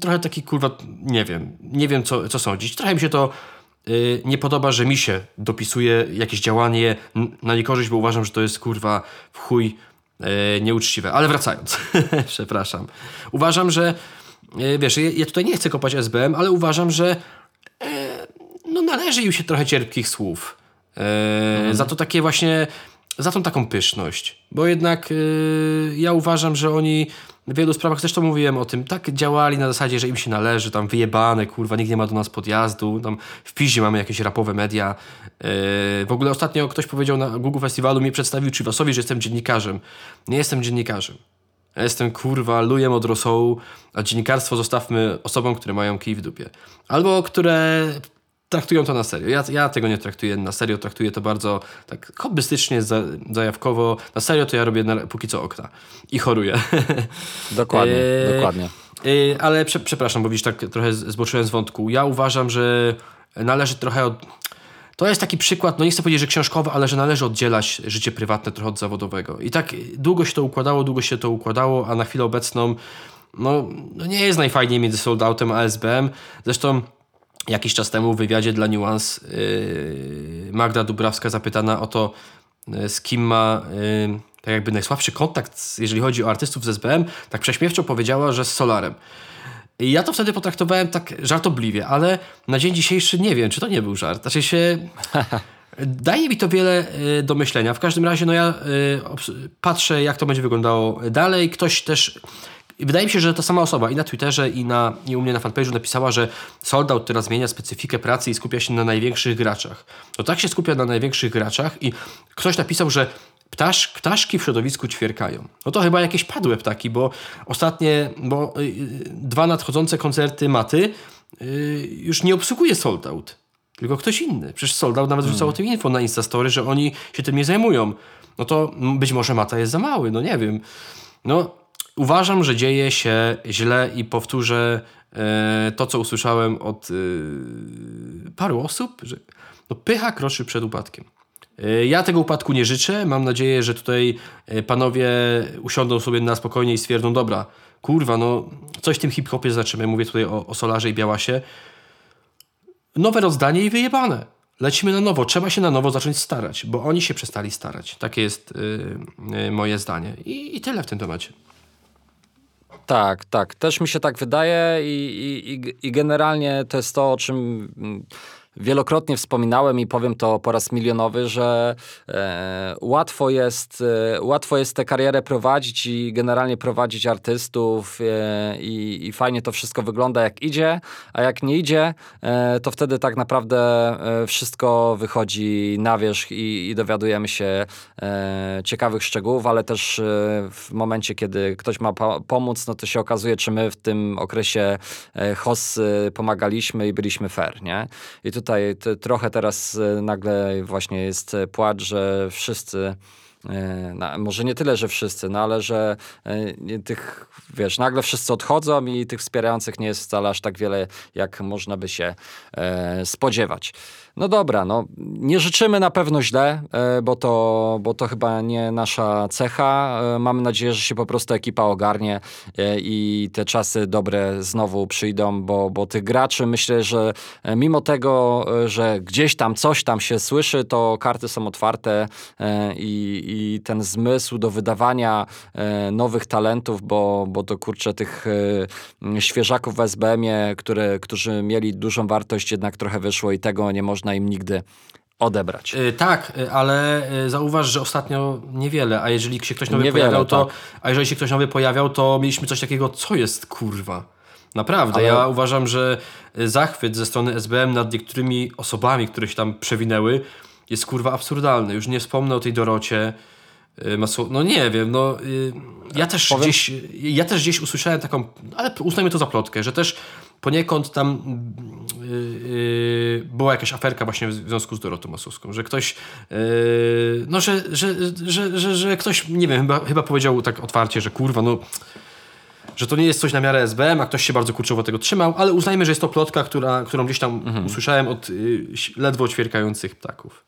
trochę taki kurwa, nie wiem, nie wiem co, co sądzić. Trochę mi się to nie podoba, że mi się dopisuje jakieś działanie na niekorzyść, bo uważam, że to jest kurwa w chuj nieuczciwe. Ale wracając, przepraszam. Uważam, że e, wiesz, ja, tutaj nie chcę kopać SBM, ale uważam, że e, no należy im się trochę cierpkich słów. Mm. Za to takie właśnie, za tą taką pyszność. Bo jednak ja uważam, że oni w wielu sprawach, to mówiłem o tym, tak działali na zasadzie, że im się należy, tam wyjebane, kurwa, nikt nie ma do nas podjazdu, tam w piździe mamy jakieś rapowe media. Yy, w ogóle ostatnio ktoś powiedział na Google Festiwalu, mnie przedstawił Chivasowi, że jestem dziennikarzem. Nie jestem dziennikarzem. Jestem, kurwa, lujem od rosołu, a dziennikarstwo zostawmy osobom, które mają kij w dupie. Albo które traktują to na serio. Ja, ja tego nie traktuję na serio, traktuję to bardzo tak hobbystycznie, za, zajawkowo. Na serio to ja robię na, póki co okna i choruję. Dokładnie, e, dokładnie. E, ale prze, przepraszam, bo widzisz, tak trochę zboczyłem z wątku. Ja uważam, że należy trochę od... To jest taki przykład, no nie chcę powiedzieć, że książkowy, ale że należy oddzielać życie prywatne trochę od zawodowego. I tak długo się to układało, długo się to układało, a na chwilę obecną no, no nie jest najfajniej między Soldoutem a SBM. Zresztą Jakiś czas temu w wywiadzie dla Nuance yy, Magda Dubrawska zapytana o to, yy, z kim ma yy, tak jakby najsłabszy kontakt, jeżeli chodzi o artystów z SBM, tak prześmiewczo powiedziała, że z Solarem. I ja to wtedy potraktowałem tak żartobliwie, ale na dzień dzisiejszy nie wiem, czy to nie był żart. Znaczy się... Daje mi to wiele do myślenia. W każdym razie, no ja patrzę, jak to będzie wyglądało dalej. Ktoś też i wydaje mi się, że ta sama osoba i na Twitterze, i, na, i u mnie na fanpage'u napisała, że Soldout teraz zmienia specyfikę pracy i skupia się na największych graczach. To tak się skupia na największych graczach i ktoś napisał, że ptasz, ptaszki w środowisku ćwierkają. No to chyba jakieś padłe ptaki, bo ostatnie, bo yy, dwa nadchodzące koncerty Maty yy, już nie obsługuje Soldout, tylko ktoś inny. Przecież Soldout nawet hmm. rzucał o tym info na Instastory, że oni się tym nie zajmują. No to być może Mata jest za mały, no nie wiem. No Uważam, że dzieje się źle i powtórzę e, to, co usłyszałem od e, paru osób, że no, pycha kroczy przed upadkiem. E, ja tego upadku nie życzę. Mam nadzieję, że tutaj panowie usiądą sobie na spokojnie i stwierdzą, dobra, kurwa, no coś w tym hip-hopie zaczynamy. Mówię tutaj o, o Solarze i Białasie. Nowe rozdanie i wyjebane. Lecimy na nowo. Trzeba się na nowo zacząć starać, bo oni się przestali starać. Takie jest yy, moje zdanie. I, I tyle w tym temacie. Tak, tak. Też mi się tak wydaje i, i, i generalnie to jest to, o czym wielokrotnie wspominałem i powiem to po raz milionowy, że e, łatwo, jest, e, łatwo jest tę karierę prowadzić i generalnie prowadzić artystów e, i, i, fajnie to wszystko wygląda jak idzie, a jak nie idzie, e, to wtedy tak naprawdę e, wszystko wychodzi na wierzch i, i dowiadujemy się e, ciekawych szczegółów, ale też w momencie, kiedy ktoś ma po pomóc, no to się okazuje, czy my w tym okresie HOS pomagaliśmy i byliśmy fair, nie? I tutaj tutaj trochę teraz e, nagle właśnie jest płacz, że wszyscy e, na, może nie tyle, że wszyscy, no ale że e, tych, wiesz, nagle wszyscy odchodzą i tych wspierających nie jest wcale aż tak wiele, jak można by się e, spodziewać. No dobra, no nie życzymy na pewno źle, e, bo to, bo to chyba nie nasza cecha. E, Mamy nadzieję, że się po prostu ekipa ogarnie e, i te czasy dobre znowu przyjdą, bo, bo tych graczy myślę, że mimo tego, że gdzieś tam coś tam się słyszy, to karty są otwarte i, i ten zmysł do wydawania nowych talentów, bo, bo to kurczę tych świeżaków w SBM-ie, które, którzy mieli dużą wartość, jednak trochę wyszło i tego nie można im nigdy odebrać. Y, tak, y, ale y, zauważ, że ostatnio niewiele, a jeżeli się ktoś nowy Niewiele, pojawiał, to tak. a jeżeli się ktoś nowy pojawiał, to mieliśmy coś takiego, co jest kurwa. Naprawdę, Ale- ja uważam, że zachwyt ze strony SBM nad niektórymi osobami, które się tam przewinęły, jest kurwa absurdalny. Już nie wspomnę o tej Dorocie. Masło... No nie wiem, no ja też Powiem- gdzieś ja też gdzieś usłyszałem taką, ale uznajmy to za plotkę, że też poniekąd tam y, y, była jakaś aferka właśnie w związku z Dorotą Masłowską, że ktoś y, no, że, że, że, że, że ktoś, nie wiem, chyba, chyba powiedział tak otwarcie, że kurwa, no że to nie jest coś na miarę SBM, a ktoś się bardzo kurczowo tego trzymał, ale uznajmy, że jest to plotka, która, którą gdzieś tam usłyszałem od y, ledwo ćwierkających ptaków.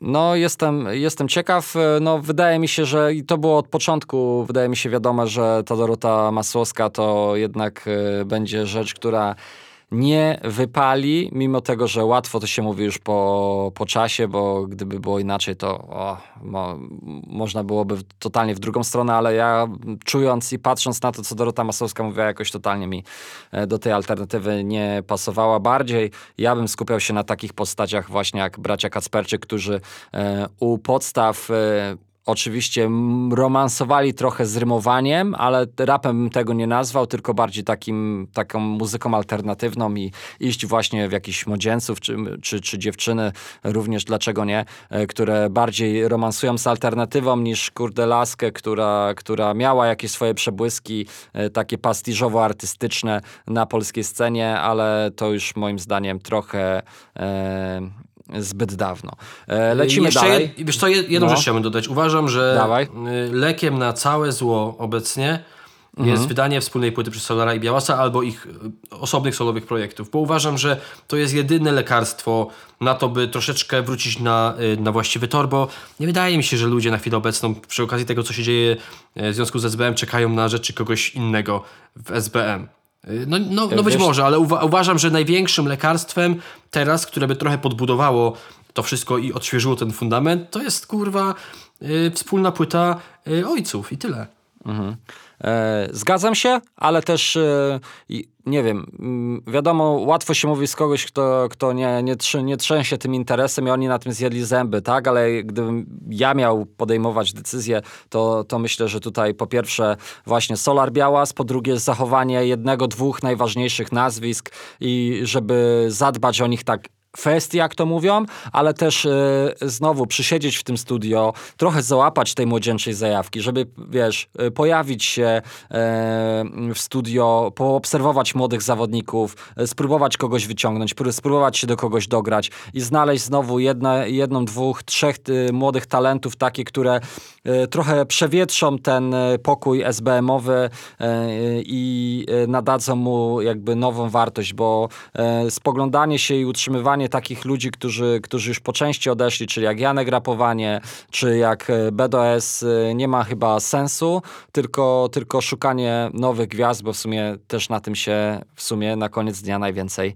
No, jestem, jestem ciekaw. No, wydaje mi się, że i to było od początku, wydaje mi się wiadome, że ta Dorota Masłowska to jednak będzie rzecz, która nie wypali, mimo tego, że łatwo to się mówi już po, po czasie, bo gdyby było inaczej, to o, mo, można byłoby totalnie w drugą stronę, ale ja czując i patrząc na to, co Dorota Masłowska mówiła, jakoś totalnie mi e, do tej alternatywy nie pasowała. Bardziej ja bym skupiał się na takich postaciach właśnie jak bracia Kacperczyk, którzy e, u podstaw e, Oczywiście romansowali trochę z rymowaniem, ale rapem bym tego nie nazwał, tylko bardziej takim, taką muzyką alternatywną i iść właśnie w jakichś młodzieńców czy, czy, czy dziewczyny, również dlaczego nie, e, które bardziej romansują z alternatywą niż kurde laskę, która, która miała jakieś swoje przebłyski e, takie pastiżowo-artystyczne na polskiej scenie, ale to już moim zdaniem trochę e, zbyt dawno. E, lecimy Jeszcze dalej. Jed, wiesz co, jedną No. rzecz chciałbym dodać. Uważam, że Dawaj. y, lekiem na całe zło obecnie Mhm. jest wydanie wspólnej płyty przez Solara i Białasa albo ich y, osobnych solowych projektów, bo uważam, że to jest jedyne lekarstwo na to, by troszeczkę wrócić na, y, na właściwy tor, bo nie wydaje mi się, że ludzie na chwilę obecną przy okazji tego, co się dzieje w związku z SBM, czekają na rzeczy kogoś innego w SBM. Y, No, no, no być Wiesz- może, ale uwa- uważam, że największym lekarstwem teraz, które by trochę podbudowało to wszystko i odświeżyło ten fundament, to jest kurwa y, wspólna płyta y, ojców i tyle. E, zgadzam się, ale też e, nie wiem, mm, wiadomo, łatwo się mówi z kogoś, kto, kto nie, nie, nie trzęsie tym interesem i oni na tym zjedli zęby, tak? Ale gdybym ja miał podejmować decyzję, to, to myślę, że tutaj po pierwsze właśnie Solar Białas, po drugie zachowanie jednego, dwóch najważniejszych nazwisk i żeby zadbać o nich tak fest, jak to mówią, ale też e, znowu przysiedzieć w tym studio, trochę załapać tej młodzieńczej zajawki, żeby, wiesz, e, pojawić się e, w studio, poobserwować młodych zawodników, spróbować kogoś wyciągnąć, pró- spróbować się do kogoś dograć i znaleźć znowu jedne, jedną, dwóch, trzech młodych talentów, takie, które trochę przewietrzą ten pokój SBM-owy i nadadzą mu jakby nową wartość, bo spoglądanie się i utrzymywanie takich ludzi, którzy, którzy już po części odeszli, czyli jak Janek Rapowanie, czy jak e, BDS, e, nie ma chyba sensu, tylko, tylko szukanie nowych gwiazd, bo w sumie też na tym się w sumie na koniec dnia najwięcej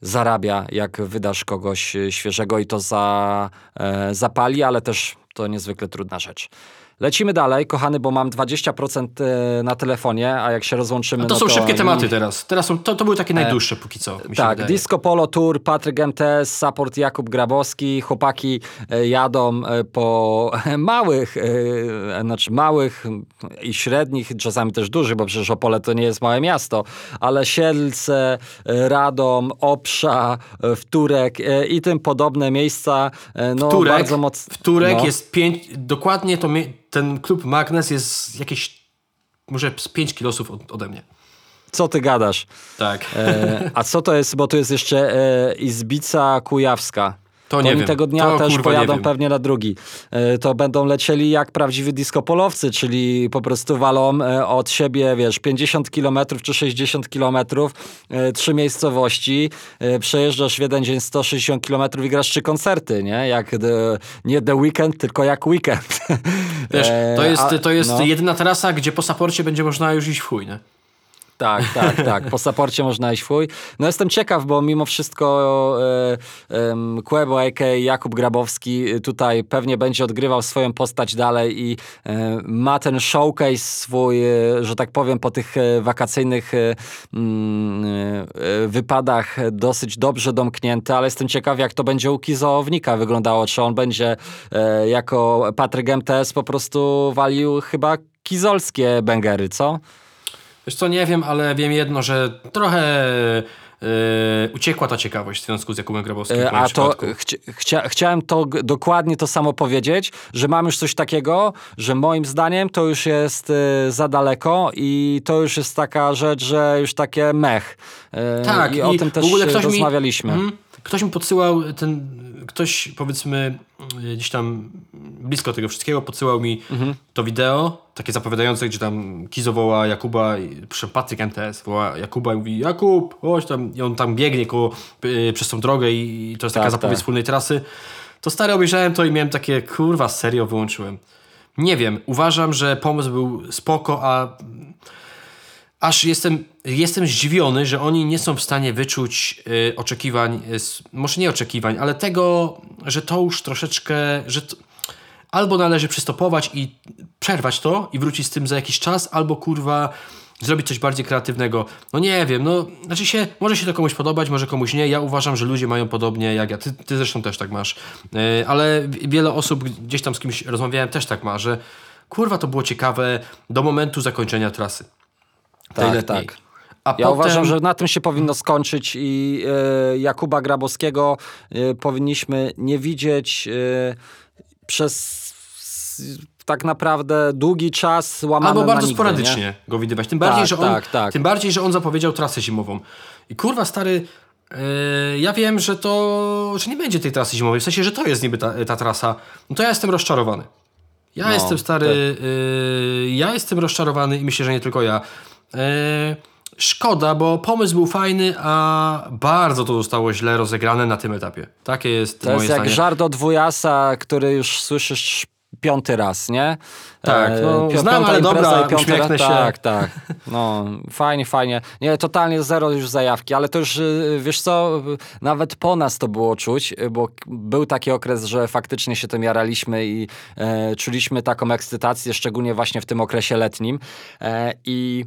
zarabia, jak wydasz kogoś e, świeżego i to za, zapali, ale też to niezwykle trudna rzecz. Lecimy dalej, kochany, bo mam 20% e, na telefonie, a jak się rozłączymy... A to no są szybkie i- tematy teraz. Teraz są, to, to były takie najdłuższe póki co, mi tak. Disco Polo Tour, Patryk MTS, support Jakub Grabowski. Chłopaki e, jadą e, po małych, e, znaczy małych i średnich, czasami też dużych, bo przecież Opole to nie jest małe miasto, ale Siedlce, e, Radom, Obsza, e, Wtórek e, i tym podobne miejsca. e, No, Turek, bardzo mocno. w Turek no. jest pięć, dokładnie to mie- ten klub Magnes jest jakieś może z 5 kilosów od, ode mnie. Co ty gadasz? Tak. E, a co to jest, bo tu jest jeszcze e, Izbica Kujawska. To nie oni wiem. tego dnia To, też pojadą pewnie na drugi. E, To będą lecieli jak prawdziwi diskopolowcy, czyli po prostu walą e, od siebie, wiesz, 50 km czy 60 km, e, trzy miejscowości, przejeżdżasz w jeden dzień 160 km i grasz trzy koncerty, nie? Jak the, nie The Weekend, tylko jak Weekend. Wiesz, to jest, a- to jest no. jedyna trasa, gdzie po saporcie będzie można już iść w chuj, nie? Tak, tak, tak. Po saporcie można iść fuj. No jestem ciekaw, bo mimo wszystko e, Kłebo, a.k.a. Jakub Grabowski y, tutaj pewnie będzie odgrywał swoją postać dalej i e, ma ten showcase swój, e, że tak powiem, po tych e, wakacyjnych e, mm, e, wypadach e, dosyć dobrze domknięty, ale jestem ciekaw, jak to będzie u Kizoownika wyglądało. Czy on będzie e, jako Patryk MTS po prostu walił chyba kizolskie bęgery, co? Wiesz co, nie wiem, ale wiem jedno, że trochę yy, uciekła ta ciekawość w związku z Jakubem Grabowskim. moim A to chcia, chcia, chciałem to dokładnie to samo powiedzieć, że mam już coś takiego, że moim zdaniem to już jest e, za daleko i to już jest taka rzecz, że już takie mech. Tak, I o tym też w ogóle ktoś rozmawialiśmy. Mi, mm, ktoś mi podsyłał ten, ktoś powiedzmy y, gdzieś tam blisko tego wszystkiego podsyłał mi Mhm. to wideo, takie zapowiadające, gdzie tam Kizo woła Jakuba, przepraszam, Patryk MTS woła Jakuba i mówi Jakub, chodź tam i on tam biegnie koło, y, przez tą drogę i, i to jest taka Tak, zapowiedź tak. wspólnej trasy. To stary obejrzałem to i miałem takie, kurwa, serio wyłączyłem. Nie wiem, uważam, że pomysł był spoko, a aż jestem, jestem zdziwiony, że oni nie są w stanie wyczuć y, oczekiwań, y, może nie oczekiwań, ale tego, że to już troszeczkę, że albo należy przystopować i przerwać to i wrócić z tym za jakiś czas, albo kurwa zrobić coś bardziej kreatywnego. No nie wiem, no znaczy się, może się to komuś podobać, może komuś nie. Ja uważam, że ludzie mają podobnie jak ja. Ty, ty zresztą też tak masz. Y, ale wi- wiele osób gdzieś tam z kimś rozmawiałem też tak ma, że kurwa to było ciekawe do momentu zakończenia trasy. Tak, letniej. tak. A Ja potem... uważam, że na tym się powinno skończyć i e, Jakuba Grabowskiego e, powinniśmy nie widzieć e, przez tak naprawdę długi czas łamany Albo na bardzo nigdy, sporadycznie nie? go widywać. Tym bardziej, Tak, że on, tak, tak. tym bardziej, że on zapowiedział trasę zimową. I kurwa stary, ja wiem, że to, że nie będzie tej trasy zimowej, w sensie, że to jest niby ta, ta trasa. No to ja jestem rozczarowany. Ja No, jestem stary, yy, ja jestem rozczarowany i myślę, że nie tylko ja. Yy, szkoda, bo pomysł był fajny, a bardzo to zostało źle rozegrane na tym etapie. Takie jest To jest moje jak zdanie. żart od dwujasa, który już słyszysz piąty raz, nie? Tak, no, pi- znam, ale dobra, uśmiechnę raz, się. Tak, tak. No, fajnie, fajnie. Nie, totalnie zero już zajawki, ale to już, y, wiesz co, nawet po nas to było czuć, bo był taki okres, że faktycznie się tym jaraliśmy i e, czuliśmy taką ekscytację, szczególnie właśnie w tym okresie letnim. E, I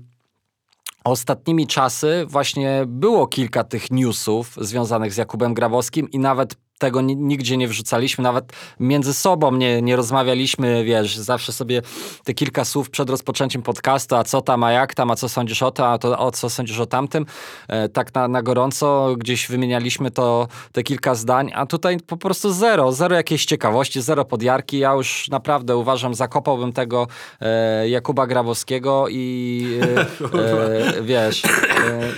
Ostatnimi czasy właśnie było kilka tych newsów związanych z Jakubem Grabowskim i nawet tego ni- nigdzie nie wrzucaliśmy, nawet między sobą nie, nie rozmawialiśmy, wiesz, zawsze sobie te kilka słów przed rozpoczęciem podcastu, a co tam, a jak tam, a co sądzisz o tym, a to, o co sądzisz o tamtym, e, tak na, na gorąco gdzieś wymienialiśmy to, te kilka zdań, a tutaj po prostu zero, zero jakiejś ciekawości, zero podjarki, ja już naprawdę uważam, zakopałbym tego e, Jakuba Grabowskiego i e, e, wiesz, e,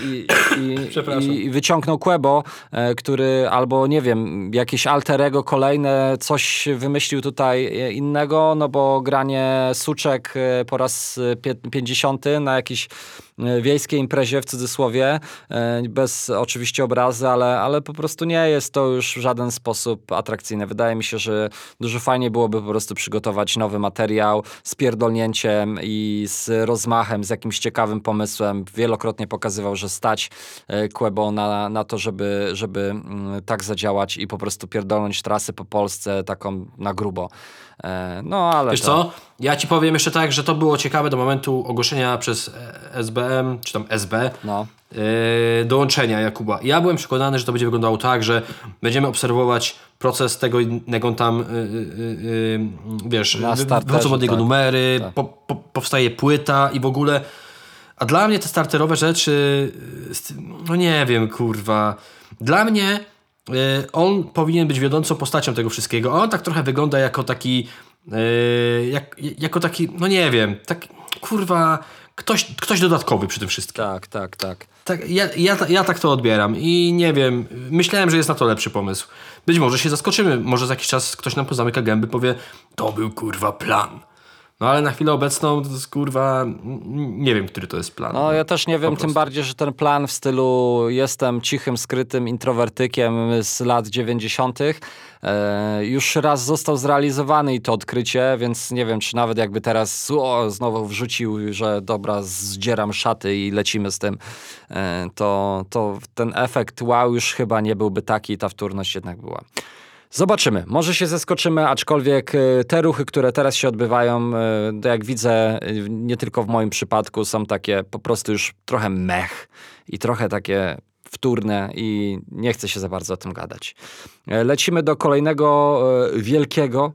i, i, i, wyciągnął Quebo, e, który albo nie wiem, jakieś alterego kolejne, coś wymyślił tutaj e, innego, no bo granie suczek e, po raz e, pie- 50 na jakiejś e, wiejskiej imprezie w cudzysłowie, e, bez oczywiście obrazy, ale, ale po prostu nie jest to już w żaden sposób atrakcyjne. Wydaje mi się, że dużo fajniej byłoby po prostu przygotować nowy materiał z pierdolnięciem i z rozmachem, z jakimś ciekawym pomysłem. Wielokrotnie pokazywał, że stać e, Quebo na, na to, żeby, żeby mm, tak zadziałać i po prostu pierdolnąć trasy po Polsce taką na grubo. E, No ale Wiesz to... co? Ja ci powiem jeszcze tak, że to było ciekawe do momentu ogłoszenia przez SBM, czy tam SB, No. e, dołączenia Jakuba. Ja byłem przekonany, że to będzie wyglądało tak, że będziemy obserwować proces tego innego tam, e, e, wiesz, wychodzą od niego tak. numery, Tak. po, po, powstaje płyta i w ogóle. A dla mnie te starterowe rzeczy, no nie wiem, kurwa. Dla mnie on powinien być wiodącą postacią tego wszystkiego. A on tak trochę wygląda jako taki, e, jak, jako taki, no nie wiem, tak kurwa, ktoś, ktoś dodatkowy przy tym wszystkim. Tak, tak, tak. Tak, ja, ja, ja tak to odbieram i nie wiem, myślałem, że jest na to lepszy pomysł. Być może się zaskoczymy, może za jakiś czas ktoś nam pozamyka gęby, powie, to był kurwa plan. No ale na chwilę obecną to jest kurwa, nie wiem, który to jest plan. No ja też nie wiem, tym bardziej, że ten plan w stylu jestem cichym, skrytym introwertykiem z lat 90. E, już raz został zrealizowany i to odkrycie, więc nie wiem, czy nawet jakby teraz o, znowu wrzucił, że dobra, zdzieram szaty i lecimy z tym, e, to, to ten efekt wow już chyba nie byłby taki, ta wtórność jednak była. Zobaczymy. Może się zaskoczymy, aczkolwiek e, te ruchy, które teraz się odbywają, to jak widzę, e, nie tylko w moim przypadku, są takie po prostu już trochę mech i trochę takie wtórne i nie chcę się za bardzo o tym gadać. E, Lecimy do kolejnego e, wielkiego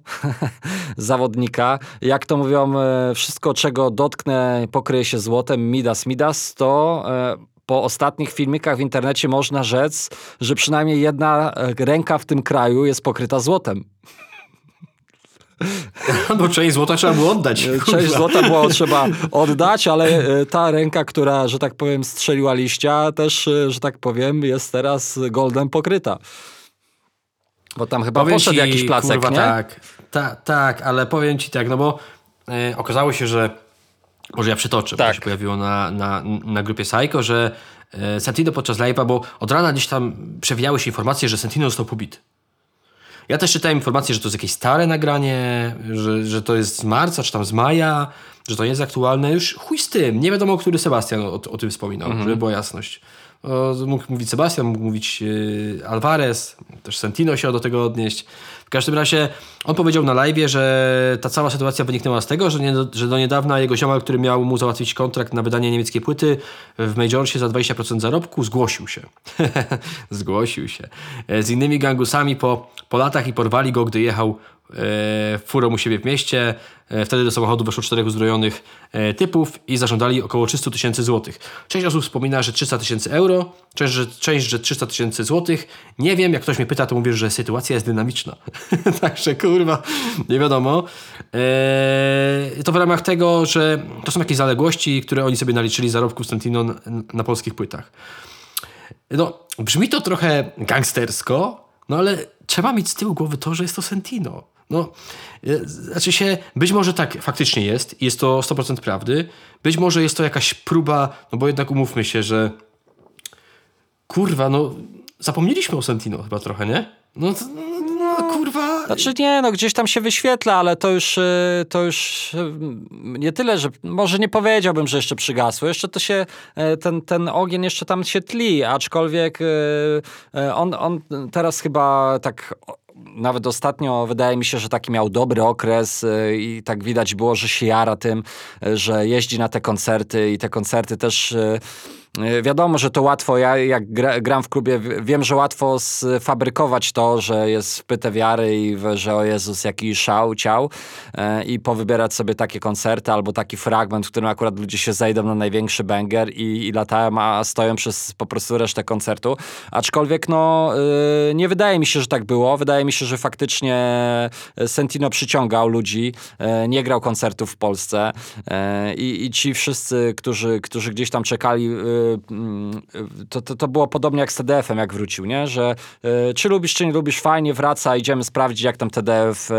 zawodnika. Jak to mówią, e, wszystko czego dotknę pokryje się złotem, Midas Midas, to po ostatnich filmikach w internecie można rzec, że przynajmniej jedna e, ręka w tym kraju jest pokryta złotem. Bo część złota trzeba było oddać. Część kurwa. złota było trzeba oddać, ale e, ta ręka, która, że tak powiem, strzeliła liścia, też, e, że tak powiem, jest teraz goldem pokryta. Bo tam chyba Powiem poszedł ci, jakiś placek, kurwa, nie? Tak, ta, tak, ale powiem ci tak, no bo e, okazało się, że może ja przytoczę, bo Tak. to się pojawiło na, na, na grupie Psycho, że e, Santino podczas live'a, bo od rana gdzieś tam przewijały się informacje, że Santino został pobity. Ja też czytałem informacje, że to jest jakieś stare nagranie, że, że to jest z marca, czy tam z maja, że to nie jest aktualne. Już chuj z tym. Nie wiadomo, który Sebastian o, o tym wspominał, żeby była jasność. O, mógł mówić Sebastian, mógł mówić yy, Alvarez, też Sentino się do tego odnieść. W każdym razie on powiedział na live, że ta cała sytuacja wyniknęła z tego, że, nie, że do niedawna jego ziomal, który miał mu załatwić kontrakt na wydanie niemieckiej płyty w Majorsie za 20% zarobku, zgłosił się. zgłosił się. E, Z innymi gangusami po, po latach i porwali go, gdy jechał furą u siebie w mieście. E, Wtedy do samochodu weszło czterech uzbrojonych e, typów i zażądali około 300 tysięcy złotych. Część osób wspomina, że 300 tysięcy euro, część że, część, że 300 tysięcy złotych. Nie wiem, jak ktoś mnie pyta, to mówię, że sytuacja jest dynamiczna. Także kurwa, nie wiadomo. E, to w ramach tego, że to są jakieś zaległości, które oni sobie naliczyli zarobków Santino na, na polskich płytach. No, brzmi to trochę gangstersko, no ale trzeba mieć z tyłu głowy to, że jest to Sentino. No, e, znaczy się, być może tak faktycznie jest, jest to 100% prawdy, być może jest to jakaś próba, no bo jednak umówmy się, że kurwa, no zapomnieliśmy o Sentino chyba trochę, nie? No, to- no kurwa... Znaczy nie, no gdzieś tam się wyświetla, ale to już, y, to już y, nie tyle, że może nie powiedziałbym, że jeszcze przygasło. Jeszcze to się, ten, ten ogień jeszcze tam się tli, aczkolwiek on, on teraz chyba tak nawet ostatnio wydaje mi się, że taki miał dobry okres y, i tak widać było, że się jara tym, y, że jeździ na te koncerty i te koncerty też y, wiadomo, że to łatwo, ja jak gra, gram w klubie, wiem, że łatwo sfabrykować to, że jest wpyte wiary i że o Jezus, jaki szał, ciał e, i powybierać sobie takie koncerty albo taki fragment, w którym akurat ludzie się zejdą na największy banger i, i latają, a stoją przez po prostu resztę koncertu. Aczkolwiek no, y, nie wydaje mi się, że tak było. Wydaje mi się, że faktycznie Sentino przyciągał ludzi, e, nie grał koncertów w Polsce e, i, i ci wszyscy, którzy, którzy gdzieś tam czekali, to, to, to było podobnie jak z TDF-em, jak wrócił, nie? że y, czy lubisz, czy nie lubisz, fajnie wraca, idziemy sprawdzić, jak tam TDF y,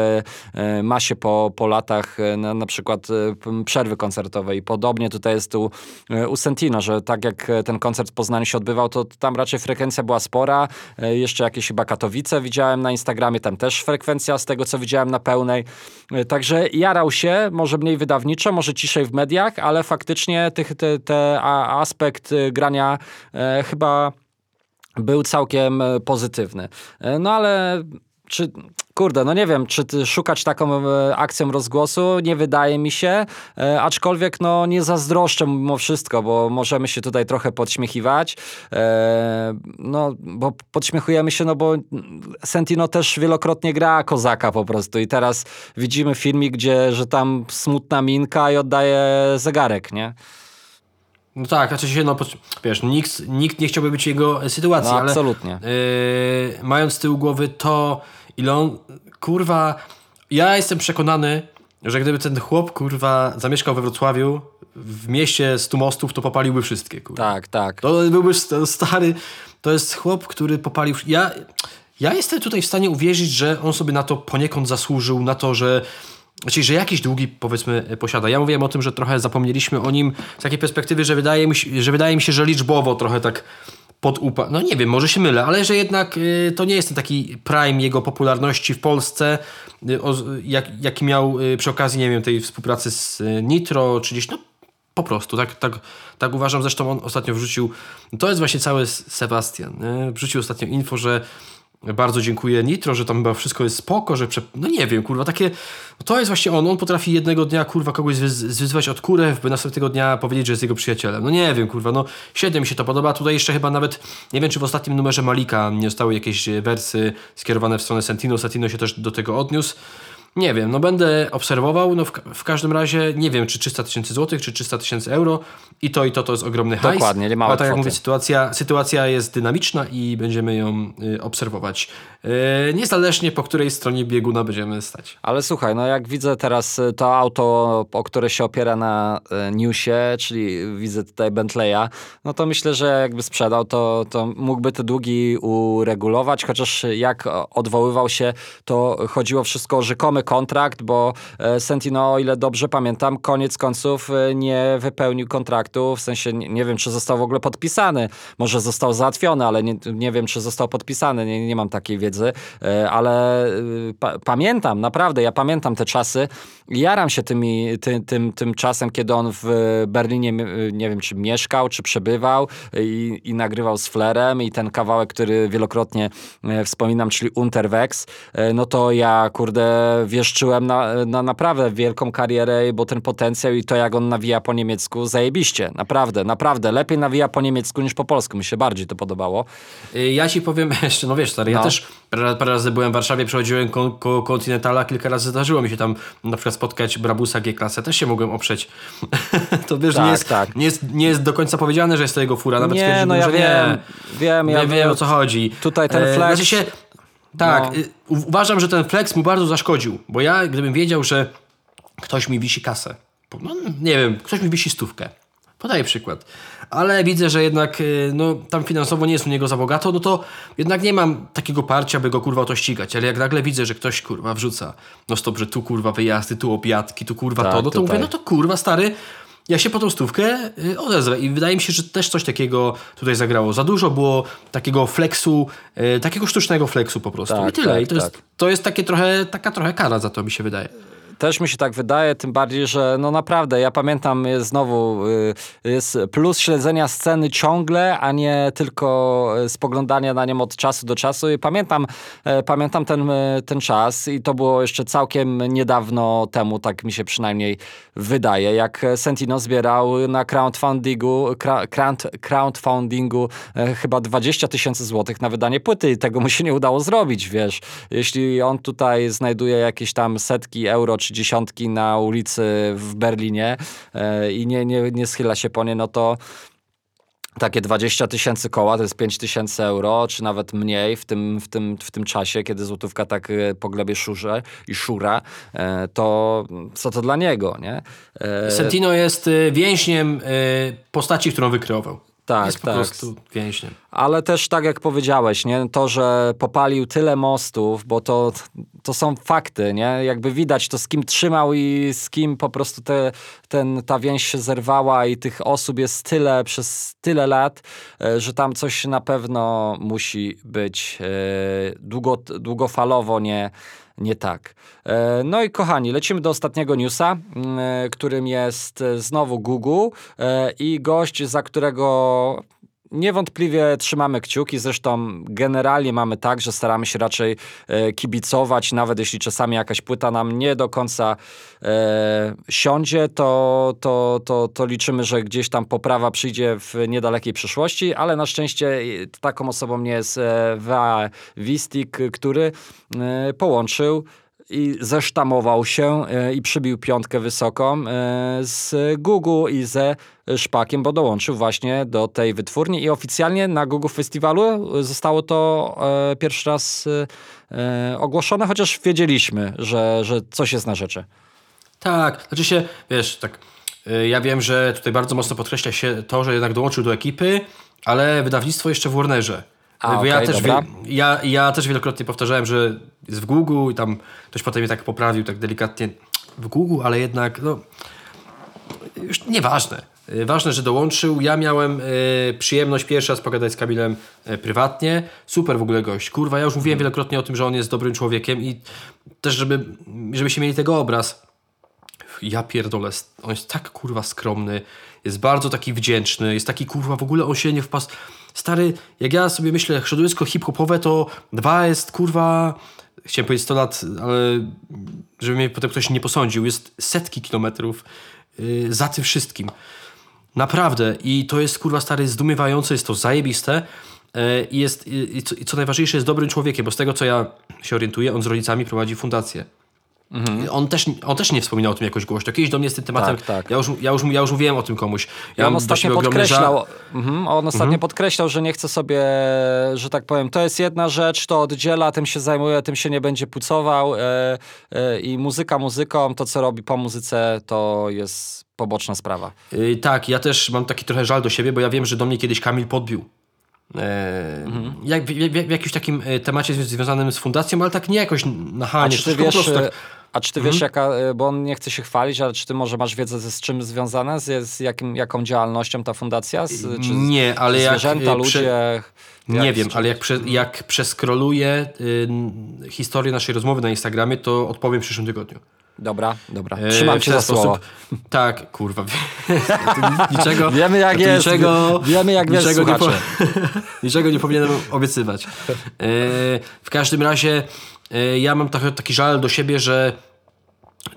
y, ma się po, po latach y, na, na przykład y, przerwy koncertowej. Podobnie tutaj jest tu y, u Sentino, że tak jak y, ten koncert w Poznaniu się odbywał, to tam raczej frekwencja była spora. Y, Jeszcze jakieś chyba Katowice widziałem na Instagramie, tam też frekwencja z tego, co widziałem na pełnej. Y, Także jarał się, może mniej wydawniczo, może ciszej w mediach, ale faktycznie tych, te, te aspekt y, grania e, chyba był całkiem e, pozytywny. E, No ale czy, kurde, no nie wiem, czy szukać taką akcją rozgłosu, nie wydaje mi się, e, aczkolwiek no nie zazdroszczę mimo wszystko, bo możemy się tutaj trochę podśmiechiwać, e, no bo podśmiechujemy się, no bo Sentino też wielokrotnie gra kozaka po prostu i teraz widzimy filmik, gdzie, że tam smutna minka i oddaje zegarek, nie? No tak, znaczy się, no wiesz, nikt, nikt nie chciałby być jego sytuacji, No, ale absolutnie. yy, mając z tyłu głowy to, ile on, kurwa, ja jestem przekonany, że gdyby ten chłop, kurwa, zamieszkał we Wrocławiu, w mieście stu mostów, to popaliłby wszystkie, kurwa. Tak, tak. To byłby st- stary, to jest chłop, który popalił... Ja, ja jestem tutaj w stanie uwierzyć, że on sobie na to poniekąd zasłużył, na to, że Znaczy, że jakieś długi, powiedzmy, posiada. Ja mówiłem o tym, że trochę zapomnieliśmy o nim z takiej perspektywy, że wydaje mi się, że, wydaje mi się, że liczbowo trochę tak podupa... No nie wiem, może się mylę, ale że jednak y, to nie jest ten taki prime jego popularności w Polsce, y, o, jak, jaki miał y, przy okazji, nie wiem, tej współpracy z y, Nitro, czy gdzieś, no po prostu, tak, tak, tak uważam. Zresztą on ostatnio wrzucił, to jest właśnie cały Sebastian, wrzucił ostatnio info, że bardzo dziękuję Nitro, że tam chyba wszystko jest spoko, że prze... no nie wiem, kurwa, takie, to jest właśnie on, on potrafi jednego dnia, kurwa, kogoś zwy- zwyzywać od kurew, by następnego dnia powiedzieć, że jest jego przyjacielem. No nie wiem, kurwa, no średnio mi się to podoba. Tutaj jeszcze chyba nawet, nie wiem, czy w ostatnim numerze Malika nie zostały jakieś wersy skierowane w stronę Sentino, Sentino się też do tego odniósł. Nie wiem, no będę obserwował, no w, w każdym razie nie wiem, czy 300 tysięcy złotych, czy 300 tysięcy euro i to i to to jest ogromny hajs. Dokładnie, nie małe Ale tak jak mówię, sytuacja, sytuacja jest dynamiczna i będziemy ją y, obserwować. Y, niezależnie po której stronie bieguna będziemy stać. Ale słuchaj, no jak widzę teraz y, to auto, o które się opiera na e, newsie, czyli widzę tutaj Bentleya, no to myślę, że jakby sprzedał, to, to mógłby te długi uregulować, chociaż jak odwoływał się, to chodziło wszystko o rzekomy kontrakt, bo e, Sentino, o ile dobrze pamiętam, koniec końców e, nie wypełnił kontraktu, w sensie nie, nie wiem, czy został w ogóle podpisany, może został załatwiony, ale nie, nie wiem, czy został podpisany, nie, nie mam takiej wiedzy, e, ale pa, pamiętam, naprawdę, ja pamiętam te czasy, jaram się tymi, ty, tym, tym czasem, kiedy on w Berlinie, nie wiem, czy mieszkał, czy przebywał i, i nagrywał z Flerem i ten kawałek, który wielokrotnie wspominam, czyli Unterwegs, no to ja, kurde, wieszczyłem na, na naprawdę wielką karierę, bo ten potencjał i to, jak on nawija po niemiecku, zajebiście, naprawdę, naprawdę, lepiej nawija po niemiecku niż po polsku, mi się bardziej to podobało. Y, Ja ci powiem jeszcze, no wiesz stary, ja No. też parę, parę razy byłem w Warszawie, przechodziłem ko koło Continentala, kilka razy zdarzyło mi się tam na przykład spotkać Brabusa G-klasę, też się mogłem oprzeć. to wiesz, Tak, nie, jest, tak. nie, jest, nie jest do końca powiedziane, że jest to jego fura, nawet Nie, no ja że wiem, nie. wiem, ja Ja wiem o co chodzi. Tutaj ten E, flex- Znaczy się, tak, No. y, uważam, że ten flex mu bardzo zaszkodził, bo ja gdybym wiedział, że ktoś mi wisi kasę, no, nie wiem, ktoś mi wisi stówkę, podaję przykład, ale widzę, że jednak y, no, tam finansowo nie jest u niego za bogato, no to jednak nie mam takiego parcia, by go kurwa to ścigać, ale jak nagle widzę, że ktoś kurwa wrzuca, no stop, że tu kurwa wyjazdy, tu obiadki, tu kurwa Tak, to, no to tutaj. mówię, no to kurwa stary, ja się po tą stówkę y, odezwę i wydaje mi się, że też coś takiego tutaj zagrało. Za dużo było takiego flexu, y, takiego sztucznego flexu po prostu. Tak, I tyle. tak, I to, jest, tak. to jest takie trochę, taka trochę kara za to mi się wydaje. Też mi się tak wydaje, tym bardziej, że no naprawdę, ja pamiętam y, znowu, y, jest plus śledzenia sceny ciągle, a nie tylko y, spoglądania na nią od czasu do czasu. I pamiętam, e, pamiętam ten, y, ten czas i to było jeszcze całkiem niedawno temu, tak mi się przynajmniej wydaje, jak Sentino zbierał na crowdfundingu, crowdfundingu e, chyba 20 tysięcy złotych na wydanie płyty i tego mu się nie udało zrobić, wiesz. Jeśli on tutaj znajduje jakieś tam setki euro czy dziesiątki na ulicy w Berlinie e, i nie, nie, nie schyla się po nie, no to takie 20 tysięcy koła, to jest 5 tysięcy euro, czy nawet mniej w tym, w, tym, w tym czasie, kiedy złotówka tak e, po glebie szurze i szura, e, to co to dla niego, nie? Sentino jest więźniem postaci, którą wykreował. Tak, jest po tak. prostu więźniem. Ale też tak jak powiedziałeś, nie? to, że popalił tyle mostów, bo to, to są fakty, nie? Jakby widać to, z kim trzymał i z kim po prostu te, ten, ta więź się zerwała i tych osób jest tyle przez tyle lat, e, że tam coś na pewno musi być e, długo, długofalowo nie, nie tak. E, No i kochani, lecimy do ostatniego newsa, mm, e, którym jest e, znowu Google i gość, za którego Niewątpliwie trzymamy kciuki, zresztą generalnie mamy tak, że staramy się raczej e, kibicować, nawet jeśli czasami jakaś płyta nam nie do końca e, siądzie, to, to, to, to liczymy, że gdzieś tam poprawa przyjdzie w niedalekiej przyszłości, ale na szczęście e, taką osobą nie jest e, Wistik, który e, połączył i zesztamował się e, i przybił piątkę wysoką e, z Google i ze Szpakiem, bo dołączył właśnie do tej wytwórni i oficjalnie na Google Festiwalu zostało to e, pierwszy raz ogłoszone, chociaż wiedzieliśmy, że, że coś jest na rzeczy. Tak, znaczy się, wiesz, tak, ja wiem, że tutaj bardzo mocno podkreśla się to, że jednak dołączył do ekipy, ale wydawnictwo jeszcze w Warnerze. A, Bo ja, też dobra. wie, ja, ja też wielokrotnie powtarzałem, że jest w Google i tam ktoś potem mnie tak poprawił, tak delikatnie w Google, ale jednak, no, już nieważne. Y, Ważne, że dołączył. Ja miałem y, przyjemność pierwszy raz pogadać z Kamilem y, prywatnie. Super w ogóle gość. Kurwa, ja już mówiłem wielokrotnie o tym, że on jest dobrym człowiekiem i też, żeby, żebyście mieli tego obraz. Ja pierdolę, on jest tak kurwa skromny, jest bardzo taki wdzięczny, jest taki kurwa, w ogóle on się nie wpas... Stary, jak ja sobie myślę, środowisko hip-hopowe to dwa jest kurwa, chciałem powiedzieć 100 lat, ale żeby mnie potem ktoś nie posądził, jest setki kilometrów yy, za tym wszystkim. Naprawdę. I to jest kurwa stary zdumiewające, jest to zajebiste. E, I, jest, i co, i co najważniejsze, jest dobrym człowiekiem, bo z tego co ja się orientuję, on z rodzicami prowadzi fundację. On, też, on też nie wspominał o tym jakoś głośno. Kiedyś do mnie z tym tematem. Tak, tak. Ja, już, ja, już, ja już mówiłem o tym komuś. Ja on ostatnio podkreślał, mhm, on ostatnio podkreślał, że nie chce sobie, że tak powiem, to jest jedna rzecz, to oddziela, tym się zajmuje, tym się nie będzie pucował e, e, i muzyka muzyką, to co robi po muzyce, to jest poboczna sprawa. Yy, tak, ja też mam taki trochę żal do siebie, bo ja wiem, że do mnie kiedyś Kamil podbił. E, Mhm. jak, w, w, w jakimś takim temacie zwią- związanym z fundacją, ale tak nie jakoś A nachalnie. czy ty wiesz, prostu tak, a czy ty wiesz jaka, e, bo on nie chce się chwalić, ale czy ty może masz wiedzę z czym związane, z, z jakim, jaką działalnością ta fundacja? Z, czy nie, ale jak zwierzęta, e, ludzie? prze- jak- Nie wiem, ale jak, prze, jak przeskroluję y, historię naszej rozmowy na Instagramie, to odpowiem w przyszłym tygodniu. Dobra, dobra. E, Trzymam cię za słowo. Tak, kurwa. niczego, Wiemy, jak jest. Niczego, Wiemy, jak wiesz, niczego, nie po, niczego nie powinienem obiecywać. W każdym razie ja mam trochę taki żal do siebie, że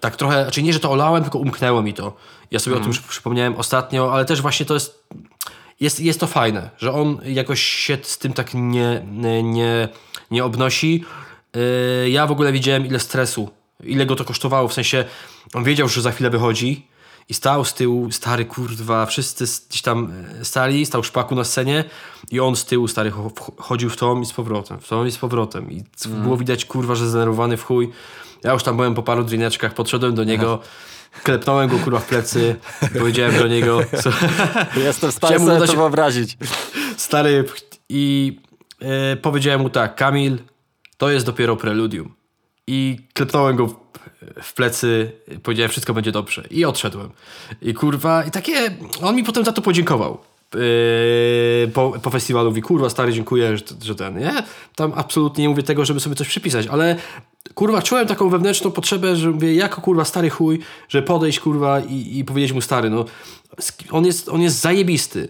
tak trochę, znaczy nie, że to olałem, tylko umknęło mi to. Ja sobie Mhm. o tym przy- przypomniałem ostatnio, ale też właśnie to jest, jest, jest to fajne, że on jakoś się z tym tak nie, nie, nie obnosi. Yy, Ja w ogóle widziałem ile stresu, ile go to kosztowało, w sensie on wiedział, że za chwilę wychodzi i stał z tyłu, stary kurwa, wszyscy gdzieś tam e, stali, stał szpaku na scenie i on z tyłu, stary, chodził w tą i z powrotem, w tą i z powrotem i c- było widać, kurwa, że zdenerwowany w chuj. Ja już tam byłem po paru drineczkach, podszedłem do niego, klepnąłem go kurwa w plecy, powiedziałem do niego, co, Jestem w stanie sobie dodać- to wyobrazić. stary, i e, powiedziałem mu tak, Kamil, to jest dopiero preludium. I klepnąłem go w, w plecy, powiedziałem, wszystko będzie dobrze. I odszedłem. I kurwa, i takie, on mi potem za to podziękował. Yy, po, po festiwalu mówi, kurwa stary, dziękuję, że, że ten, nie? Tam absolutnie nie mówię tego, żeby sobie coś przypisać, ale kurwa, czułem taką wewnętrzną potrzebę, że mówię, jako kurwa stary chuj, że podejść kurwa i, i powiedzieć mu stary, no on jest, on jest zajebisty.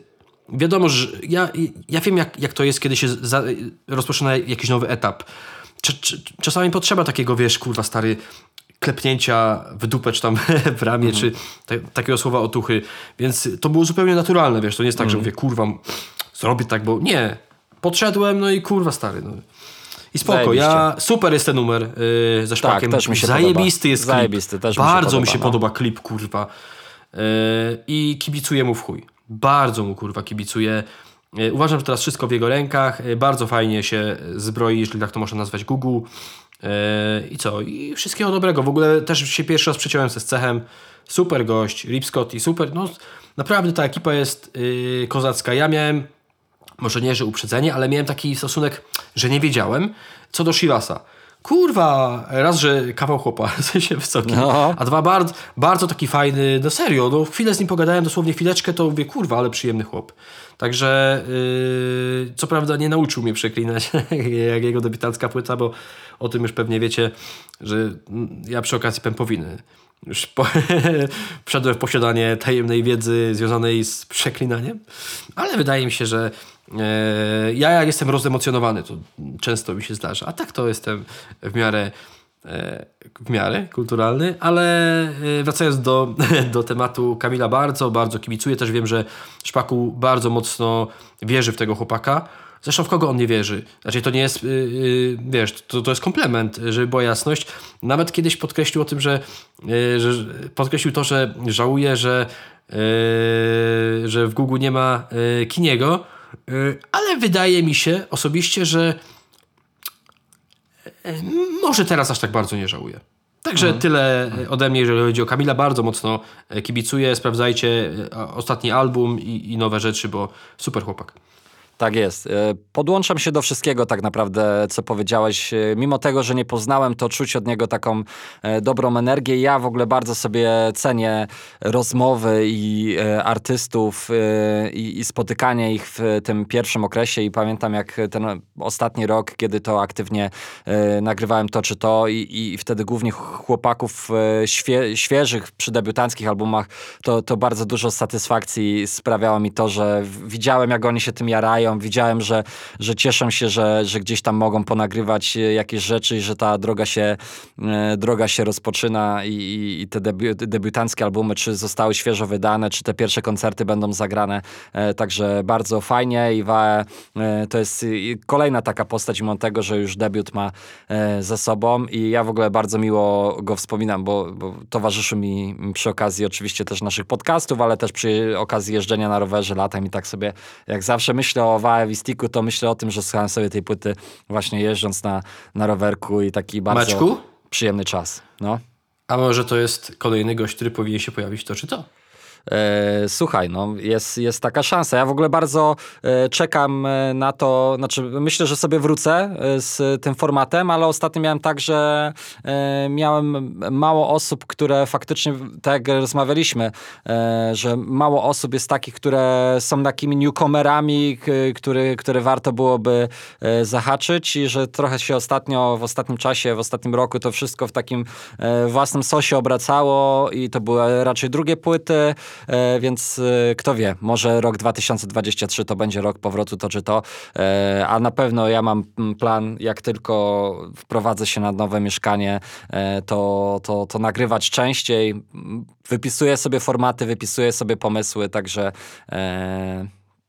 Wiadomo, że ja, ja wiem, jak, jak to jest, kiedy się za, rozpoczyna jakiś nowy etap. Cz, cz, czasami potrzeba takiego, wiesz, kurwa, stary, klepnięcia w dupę, czy tam w ramię, czy ta, takiego słowa otuchy. Więc to było zupełnie naturalne, wiesz, to nie jest tak, że mówię, kurwa, zrobię tak, bo nie. Podszedłem, no i kurwa, stary, no. I spoko, ja, super jest ten numer yy, ze szpakiem. też mi się Zajebisty podoba. jest klip. Zajebisty, też mi się Bardzo mi podoba, się no. podoba klip, kurwa. Yy, I kibicuję mu w chuj. Bardzo mu, kurwa, kibicuję. Yy, Uważam, że teraz wszystko w jego rękach. Yy, Bardzo fajnie się zbroi, jeżeli tak to można nazwać, Google. Yy, I co? I wszystkiego dobrego. W ogóle też się pierwszy raz przeciąłem ze Cechem. Super gość, Rip Scott i super. No, naprawdę ta ekipa jest yy, kozacka. Ja miałem może nie, że uprzedzenie, ale miałem taki stosunek, że nie wiedziałem, co do Shivasa. Kurwa, raz, że kawał chłopa, w sensie wysoki, No. a dwa, bardzo, bardzo taki fajny, no serio, no chwilę z nim pogadałem, dosłownie chwileczkę, to mówię, kurwa, ale przyjemny chłop. Także, yy, co prawda nie nauczył mnie przeklinać, jak jego debiutancka płyta, bo o tym już pewnie wiecie, że mm, ja przy okazji pępowiny już po, wszedłem w posiadanie tajemnej wiedzy związanej z przeklinaniem, ale wydaje mi się, że e, ja jak jestem rozemocjonowany, to często mi się zdarza, a tak to jestem w miarę e, w miarę kulturalny, ale e, wracając do, do tematu Kamila bardzo, bardzo kibicuję. Też wiem, że Szpaku bardzo mocno wierzy w tego chłopaka. Zresztą w kogo on nie wierzy? Znaczy to nie jest, yy, yy, wiesz, to, to jest komplement, żeby była jasność. Nawet kiedyś podkreślił o tym, że, yy, że podkreślił to, że żałuje, że, yy, że w Google nie ma yy, Kiniego, yy, ale wydaje mi się osobiście, że może teraz aż tak bardzo nie żałuję. Także Mhm. tyle ode mnie, jeżeli chodzi o Kamila. Bardzo mocno kibicuję. Sprawdzajcie ostatni album i, i nowe rzeczy, bo super chłopak. Tak jest. E, Podłączam się do wszystkiego tak naprawdę, co powiedziałeś. E, Mimo tego, że nie poznałem, to czuć od niego taką e, dobrą energię. Ja w ogóle bardzo sobie cenię rozmowy i artystów i, i spotykanie ich w tym pierwszym okresie i pamiętam jak ten ostatni rok, kiedy to aktywnie nagrywałem to czy to i, i wtedy głównie chłopaków świe, świeżych przy debiutanckich albumach, to, to bardzo dużo satysfakcji sprawiało mi to, że widziałem jak oni się tym jarają, widziałem, że, że cieszą się, że, że gdzieś tam mogą ponagrywać e, jakieś rzeczy i że ta droga się, e, droga się rozpoczyna i, i, i te debiu, debiutanckie albumy, czy zostały świeżo wydane, czy te pierwsze koncerty będą zagrane. E, Także bardzo fajnie i Wae to jest kolejna taka postać, mimo tego, że już debiut ma za sobą i ja w ogóle bardzo miło go wspominam, bo, bo towarzyszył mi przy okazji oczywiście też naszych podcastów, ale też przy okazji jeżdżenia na rowerze latem i tak sobie, jak zawsze myślę o Wistiku, to myślę o tym, że słuchałem sobie tej płyty właśnie jeżdżąc na, na rowerku i taki bardzo Maćku? przyjemny czas. No. A może to jest kolejny gość, który powinien się pojawić to czy to? E, słuchaj, no jest, jest taka szansa. Ja w ogóle bardzo e, czekam e, na to, znaczy myślę, że sobie wrócę e, z tym formatem, ale ostatnio miałem tak, że e, miałem mało osób, które faktycznie, tak jak rozmawialiśmy, e, że mało osób jest takich, które są takimi newcomerami, który, które warto byłoby zahaczyć i że trochę się ostatnio, w ostatnim czasie, w ostatnim roku to wszystko w takim własnym sosie obracało i to były raczej drugie płyty, więc e, kto wie, może rok 2023 to będzie rok powrotu to czy to, e, a na pewno ja mam mm, plan, jak tylko wprowadzę się na nowe mieszkanie, e, to, to, to nagrywać częściej, Mm, wypisuję sobie formaty, wypisuję sobie pomysły, także...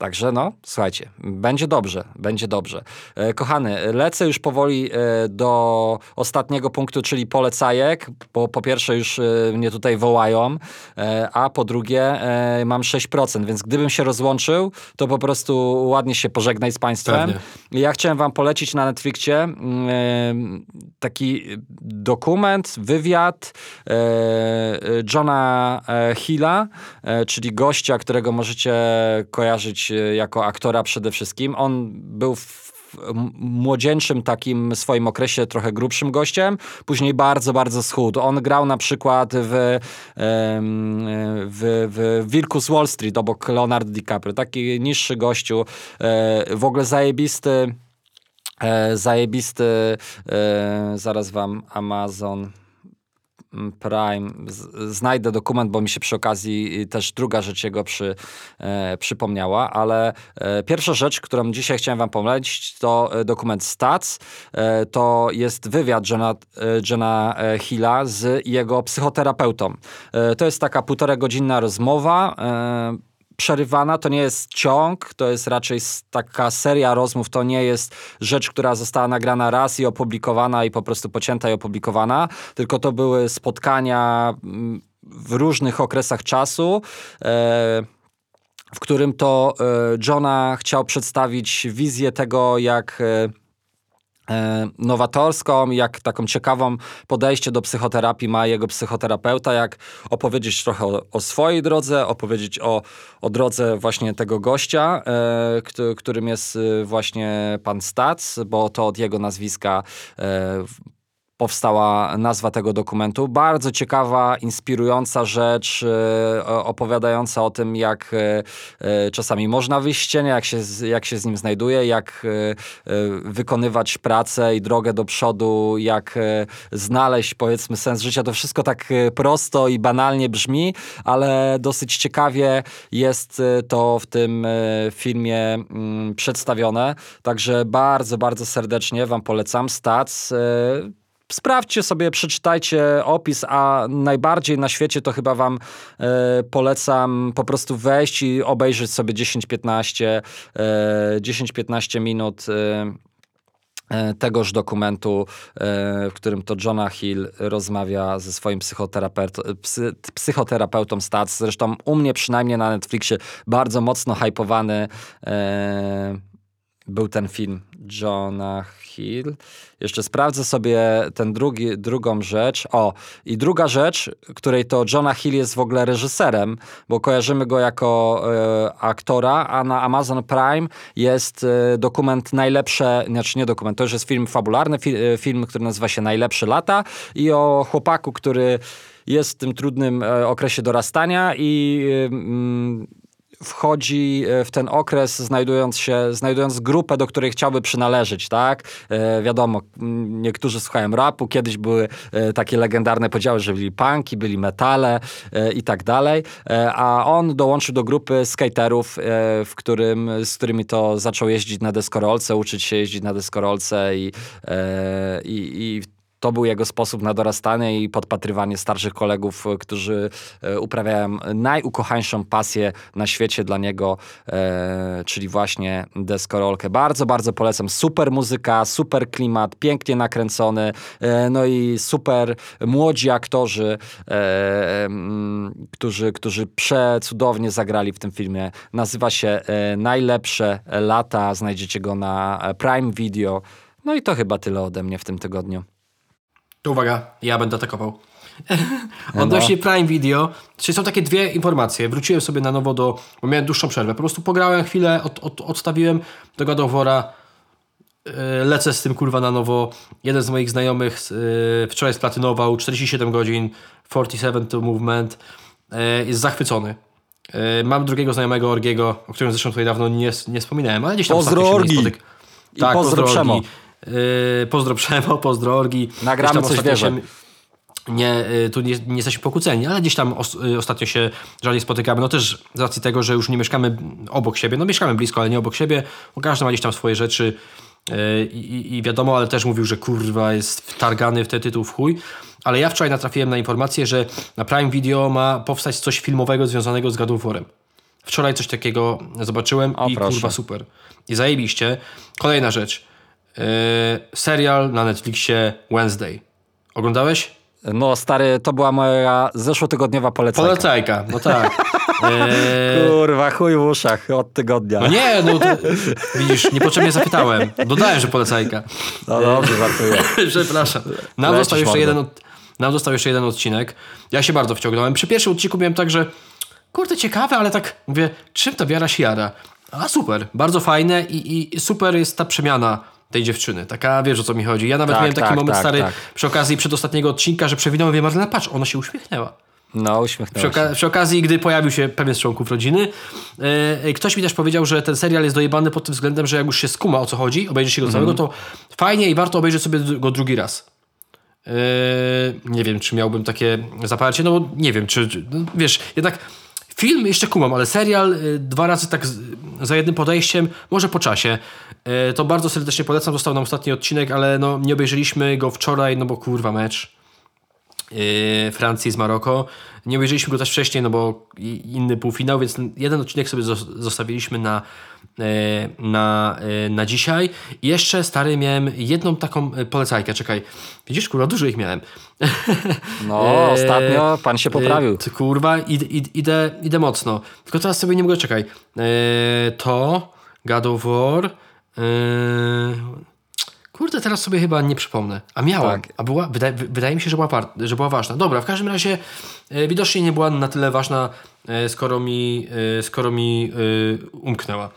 Także no, słuchajcie, będzie dobrze, będzie dobrze. E, kochany, lecę już powoli e, do ostatniego punktu, czyli polecajek, bo po pierwsze już e, mnie tutaj wołają, a po drugie mam 6%, więc gdybym się rozłączył, to po prostu ładnie się pożegnaj z państwem. Pewnie. Ja chciałem wam polecić na Netflixie mm, taki dokument, wywiad Johna Hilla, czyli gościa, którego możecie kojarzyć e, jako aktora przede wszystkim. On był w młodzieńczym takim swoim okresie trochę grubszym gościem, później bardzo, bardzo schudł. On grał na przykład w, w, w Wilku z Wall Street obok Leonardo DiCaprio. Taki niższy gościu, e, w ogóle zajebisty E, zajebisty, zaraz wam Amazon Prime, z, znajdę dokument, bo mi się przy okazji też druga rzecz jego przy, e, przypomniała, ale e, pierwsza rzecz, którą dzisiaj chciałem wam polecić, to e, dokument Stats. E, to jest wywiad Johna, e, Johna e, Hilla z jego psychoterapeutą. To jest taka półtora godzinna rozmowa. Przerywana, to nie jest ciąg, to jest raczej taka seria rozmów, to nie jest rzecz, która została nagrana raz i opublikowana i po prostu pocięta i opublikowana, tylko to były spotkania mm, w różnych okresach czasu. E, w którym to e, Johna chciał przedstawić wizję tego, jak e, nowatorską, jak taką ciekawą podejście do psychoterapii ma jego psychoterapeuta, jak opowiedzieć trochę o, o swojej drodze, opowiedzieć o, o drodze właśnie tego gościa, e, któ- którym jest e, właśnie pan Stac, bo to od jego nazwiska e, powstała nazwa tego dokumentu. Bardzo ciekawa, inspirująca rzecz, e, opowiadająca o tym, jak e, e, czasami można wyjść z cienia, jak się, jak się z nim znajduje, jak wykonywać pracę i drogę do przodu, jak znaleźć powiedzmy sens życia. To wszystko tak prosto i banalnie brzmi, ale dosyć ciekawie jest to w tym filmie mm, przedstawione. Także bardzo, bardzo serdecznie Wam polecam. Stats. E, Sprawdźcie sobie, przeczytajcie opis, a najbardziej na świecie to chyba wam e, polecam po prostu wejść i obejrzeć sobie 10-15 e, 10-15 minut e, e, tegoż dokumentu, e, w którym to Johna Hill rozmawia ze swoim psychoterapeut, psy, psychoterapeutą Stats. Zresztą u mnie przynajmniej na Netflixie bardzo mocno hypowany. E, był ten film Johna Hill. Jeszcze sprawdzę sobie ten drugi, drugą rzecz. O, i druga rzecz, której to Johna Hill jest w ogóle reżyserem, bo kojarzymy go jako e, aktora, a na Amazon Prime jest e, dokument Najlepsze, znaczy nie dokument, to już jest film fabularny, fi, e, film, który nazywa się Najlepsze lata i o chłopaku, który jest w tym trudnym okresie dorastania i mm, wchodzi e, w ten okres, znajdując się, znajdując grupę, do której chciałby przynależeć, tak? E, wiadomo, niektórzy słuchają rapu, kiedyś były e, takie legendarne podziały, że byli punki, byli metale e, i tak dalej, e, a on dołączył do grupy skaterów, e, w którym, z którymi to zaczął jeździć na deskorolce, uczyć się jeździć na deskorolce i, i, i to był jego sposób na dorastanie i podpatrywanie starszych kolegów, e, którzy e, uprawiają najukochańszą pasję na świecie dla niego, e, czyli właśnie deskorolkę. Bardzo, bardzo polecam. Super muzyka, super klimat, pięknie nakręcony, no i super młodzi aktorzy, którzy, którzy przecudownie zagrali w tym filmie. Nazywa się Najlepsze lata. Znajdziecie go na Prime Video. No i to chyba tyle ode mnie w tym tygodniu. To uwaga, ja będę atakował. No. Odnośnie Prime Video, czyli są takie dwie informacje. Wróciłem sobie na nowo do, bo miałem dłuższą przerwę. Po prostu pograłem chwilę, od, od, odstawiłem do God of War'a. Yy, Lecę z tym kurwa na nowo. Jeden z moich znajomych yy, wczoraj splatynował 47 godzin, 47 to movement. Yy, Jest zachwycony. Mam drugiego znajomego Orgiego, o którym zresztą tutaj dawno nie, nie wspominałem, ale gdzieś tam Pozdro Orgi. spotyk- I Tak, pozdro Przemo. Orgi. Yy, Pozdro Przemo, pozdro Orgi. Nagramy coś się- nie, y, tu nie, nie jesteśmy pokłóceni, ale gdzieś tam os, y, ostatnio się rzadziej spotykamy. No też z racji tego, że już nie mieszkamy obok siebie. No mieszkamy blisko, ale nie obok siebie. Bo każdy ma gdzieś tam swoje rzeczy y, i, i wiadomo, ale też mówił, że kurwa jest wtargany w ten tytuł w chuj. Ale ja wczoraj natrafiłem na informację, że na Prime Video ma powstać coś filmowego związanego z God of War'em. Wczoraj coś takiego zobaczyłem O, i proszę. kurwa super. I zajebiście. Kolejna rzecz. Y, serial na Netflixie Wednesday. Oglądałeś? No stary, to była moja zeszłotygodniowa polecajka. Polecajka, no tak. Eee, Kurwa, chuj w uszach od tygodnia. no nie, no to, widzisz, niepotrzebnie zapytałem. Dodałem, że polecajka. No dobrze, żartuję. Przepraszam. Nam został, jeszcze jeden, nam został jeszcze jeden odcinek. Ja się bardzo wciągnąłem. Przy pierwszym odcinku miałem tak, że kurde, ciekawe, ale tak mówię, czym ta wiara się jara? A super, bardzo fajne i, i super jest ta przemiana tej dziewczyny. Taka, wiesz o co mi chodzi. Ja nawet Tak, miałem taki tak, moment tak, stary tak. przy okazji przedostatniego odcinka, że przewinąłem, wiem, Marlena, patrz, ona się uśmiechnęła. No, Przy, uśmiechnąłem się. oka- przy okazji, gdy pojawił się pewien z członków rodziny, e, ktoś mi też powiedział, że ten serial jest dojebany pod tym względem, że jak już się skuma o co chodzi, obejrzy się go całego, to fajnie i warto obejrzeć sobie go drugi raz. E, nie wiem, czy miałbym takie zaparcie, no bo nie wiem, czy, czy no, wiesz, jednak film jeszcze kumam, ale serial y, dwa razy tak za jednym podejściem, może po czasie. E, to bardzo serdecznie polecam, został nam ostatni odcinek, ale no nie obejrzeliśmy go wczoraj, no bo kurwa mecz. yy, Francji z Maroko. Nie obejrzeliśmy go też wcześniej, no bo inny półfinał, więc jeden odcinek sobie zos- zostawiliśmy na, na, yy, na dzisiaj. Jeszcze, stary, miałem jedną taką yy, polecajkę. Czekaj, widzisz, kurwa, dużo ich miałem. No, ostatnio pan się poprawił. Kurwa, id, id, idę, idę mocno. Tylko teraz sobie nie mogę, czekaj. To, God of War, Kurde, teraz sobie chyba nie przypomnę. A miałem. Tak. A była, wydaje, wy- wydaje mi się, że była, że była ważna. Dobra, w każdym razie e, widocznie nie była na tyle ważna, e, skoro mi, e, skoro mi e, umknęła.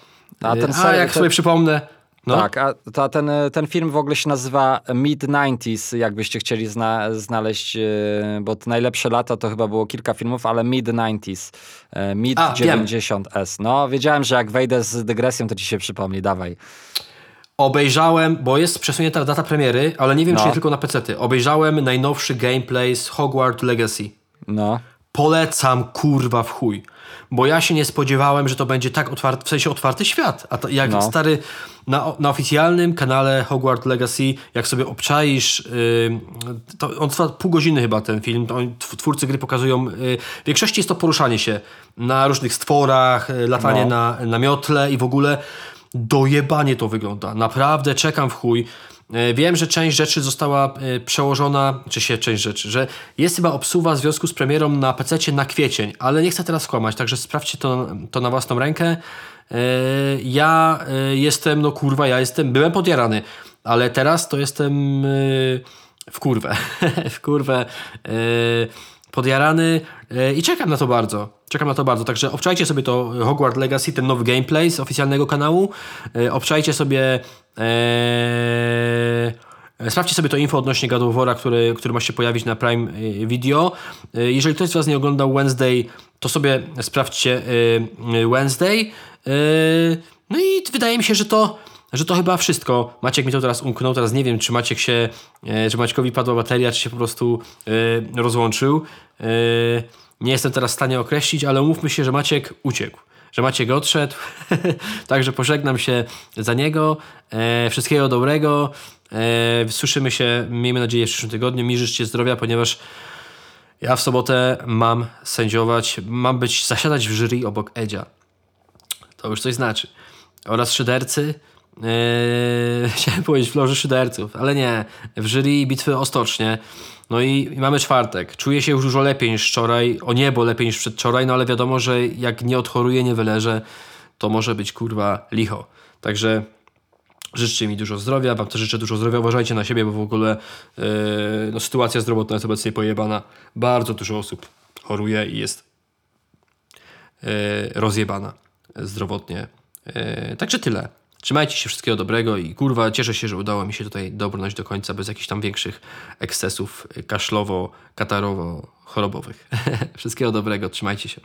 A ten a jak ten- sobie przypomnę. No, Tak, a ten, ten film w ogóle się nazywa Mid-90s, jakbyście chcieli zna, znaleźć, e, bo najlepsze lata to chyba było kilka filmów, ale Mid-90s, e, A, wiem. Mid-90s. No, wiedziałem, że jak wejdę z dygresją, to ci się przypomni, dawaj. Obejrzałem, bo jest przesunięta data premiery, ale nie wiem, czy No. nie tylko na PC. Obejrzałem najnowszy gameplay z Hogwarts Legacy. No, Polecam kurwa w chuj. Bo ja się nie spodziewałem, że to będzie tak otwarty, w sensie otwarty świat. A to jak No. stary, na, na oficjalnym kanale Hogwarts Legacy, jak sobie obczaisz, yy, to on trwa pół godziny chyba ten film, to twórcy gry pokazują, yy, w większości jest to poruszanie się na różnych stworach, yy, latanie No. na, na miotle i w ogóle dojebanie to wygląda. Naprawdę czekam w chuj. E, Wiem, że część rzeczy została e, przełożona, czy się część rzeczy, że jest chyba obsuwa w związku z premierą na PC na kwiecień, ale nie chcę teraz kłamać, także sprawdźcie to, to na własną rękę. E, Ja jestem, no kurwa, ja jestem, byłem podjarany, ale teraz to jestem w kurwę, w kurwę podjarany e, i czekam na to bardzo. Czekam na to bardzo. Także obczajcie sobie to Hogwarts Legacy, ten nowy gameplay z oficjalnego kanału. E, Obczajcie sobie. E, sprawdźcie sobie to info odnośnie God który, który ma się pojawić na Prime e, Video. E, Jeżeli ktoś z Was nie oglądał Wednesday, to sobie sprawdźcie e, Wednesday. E, No i wydaje mi się, że to, że to chyba wszystko. Maciek mi to teraz umknął, teraz nie wiem, czy Maciek się, e, czy Maćkowi padła bateria, czy się po prostu e, rozłączył. E, Nie jestem teraz w stanie określić, ale umówmy się, że Maciek uciekł. Że Maciek odszedł, także pożegnam się za niego. Wszystkiego dobrego. Słyszymy się, miejmy nadzieję, w przyszłym tygodniu. Mi życzcie zdrowia, ponieważ ja w sobotę mam sędziować, mam być, zasiadać w jury obok Edzia. To już coś znaczy. Oraz szydercy. Yy, chciałem powiedzieć w loży szyderców, ale nie. W jury bitwy o stocznie. No i, i mamy czwartek. Czuję się już dużo lepiej niż wczoraj. O niebo lepiej niż przedwczoraj, no ale wiadomo, że jak nie odchoruję, nie wyleżę, to może być kurwa licho. Także życzcie mi dużo zdrowia, wam też życzę dużo zdrowia, uważajcie na siebie, bo w ogóle yy, no, sytuacja zdrowotna jest obecnie pojebana. Bardzo dużo osób choruje i jest yy, rozjebana zdrowotnie. Także tyle. Trzymajcie się, wszystkiego dobrego i kurwa, cieszę się, że udało mi się tutaj dobrnąć do końca bez jakichś tam większych ekscesów kaszlowo, katarowo, chorobowych. wszystkiego dobrego, trzymajcie się.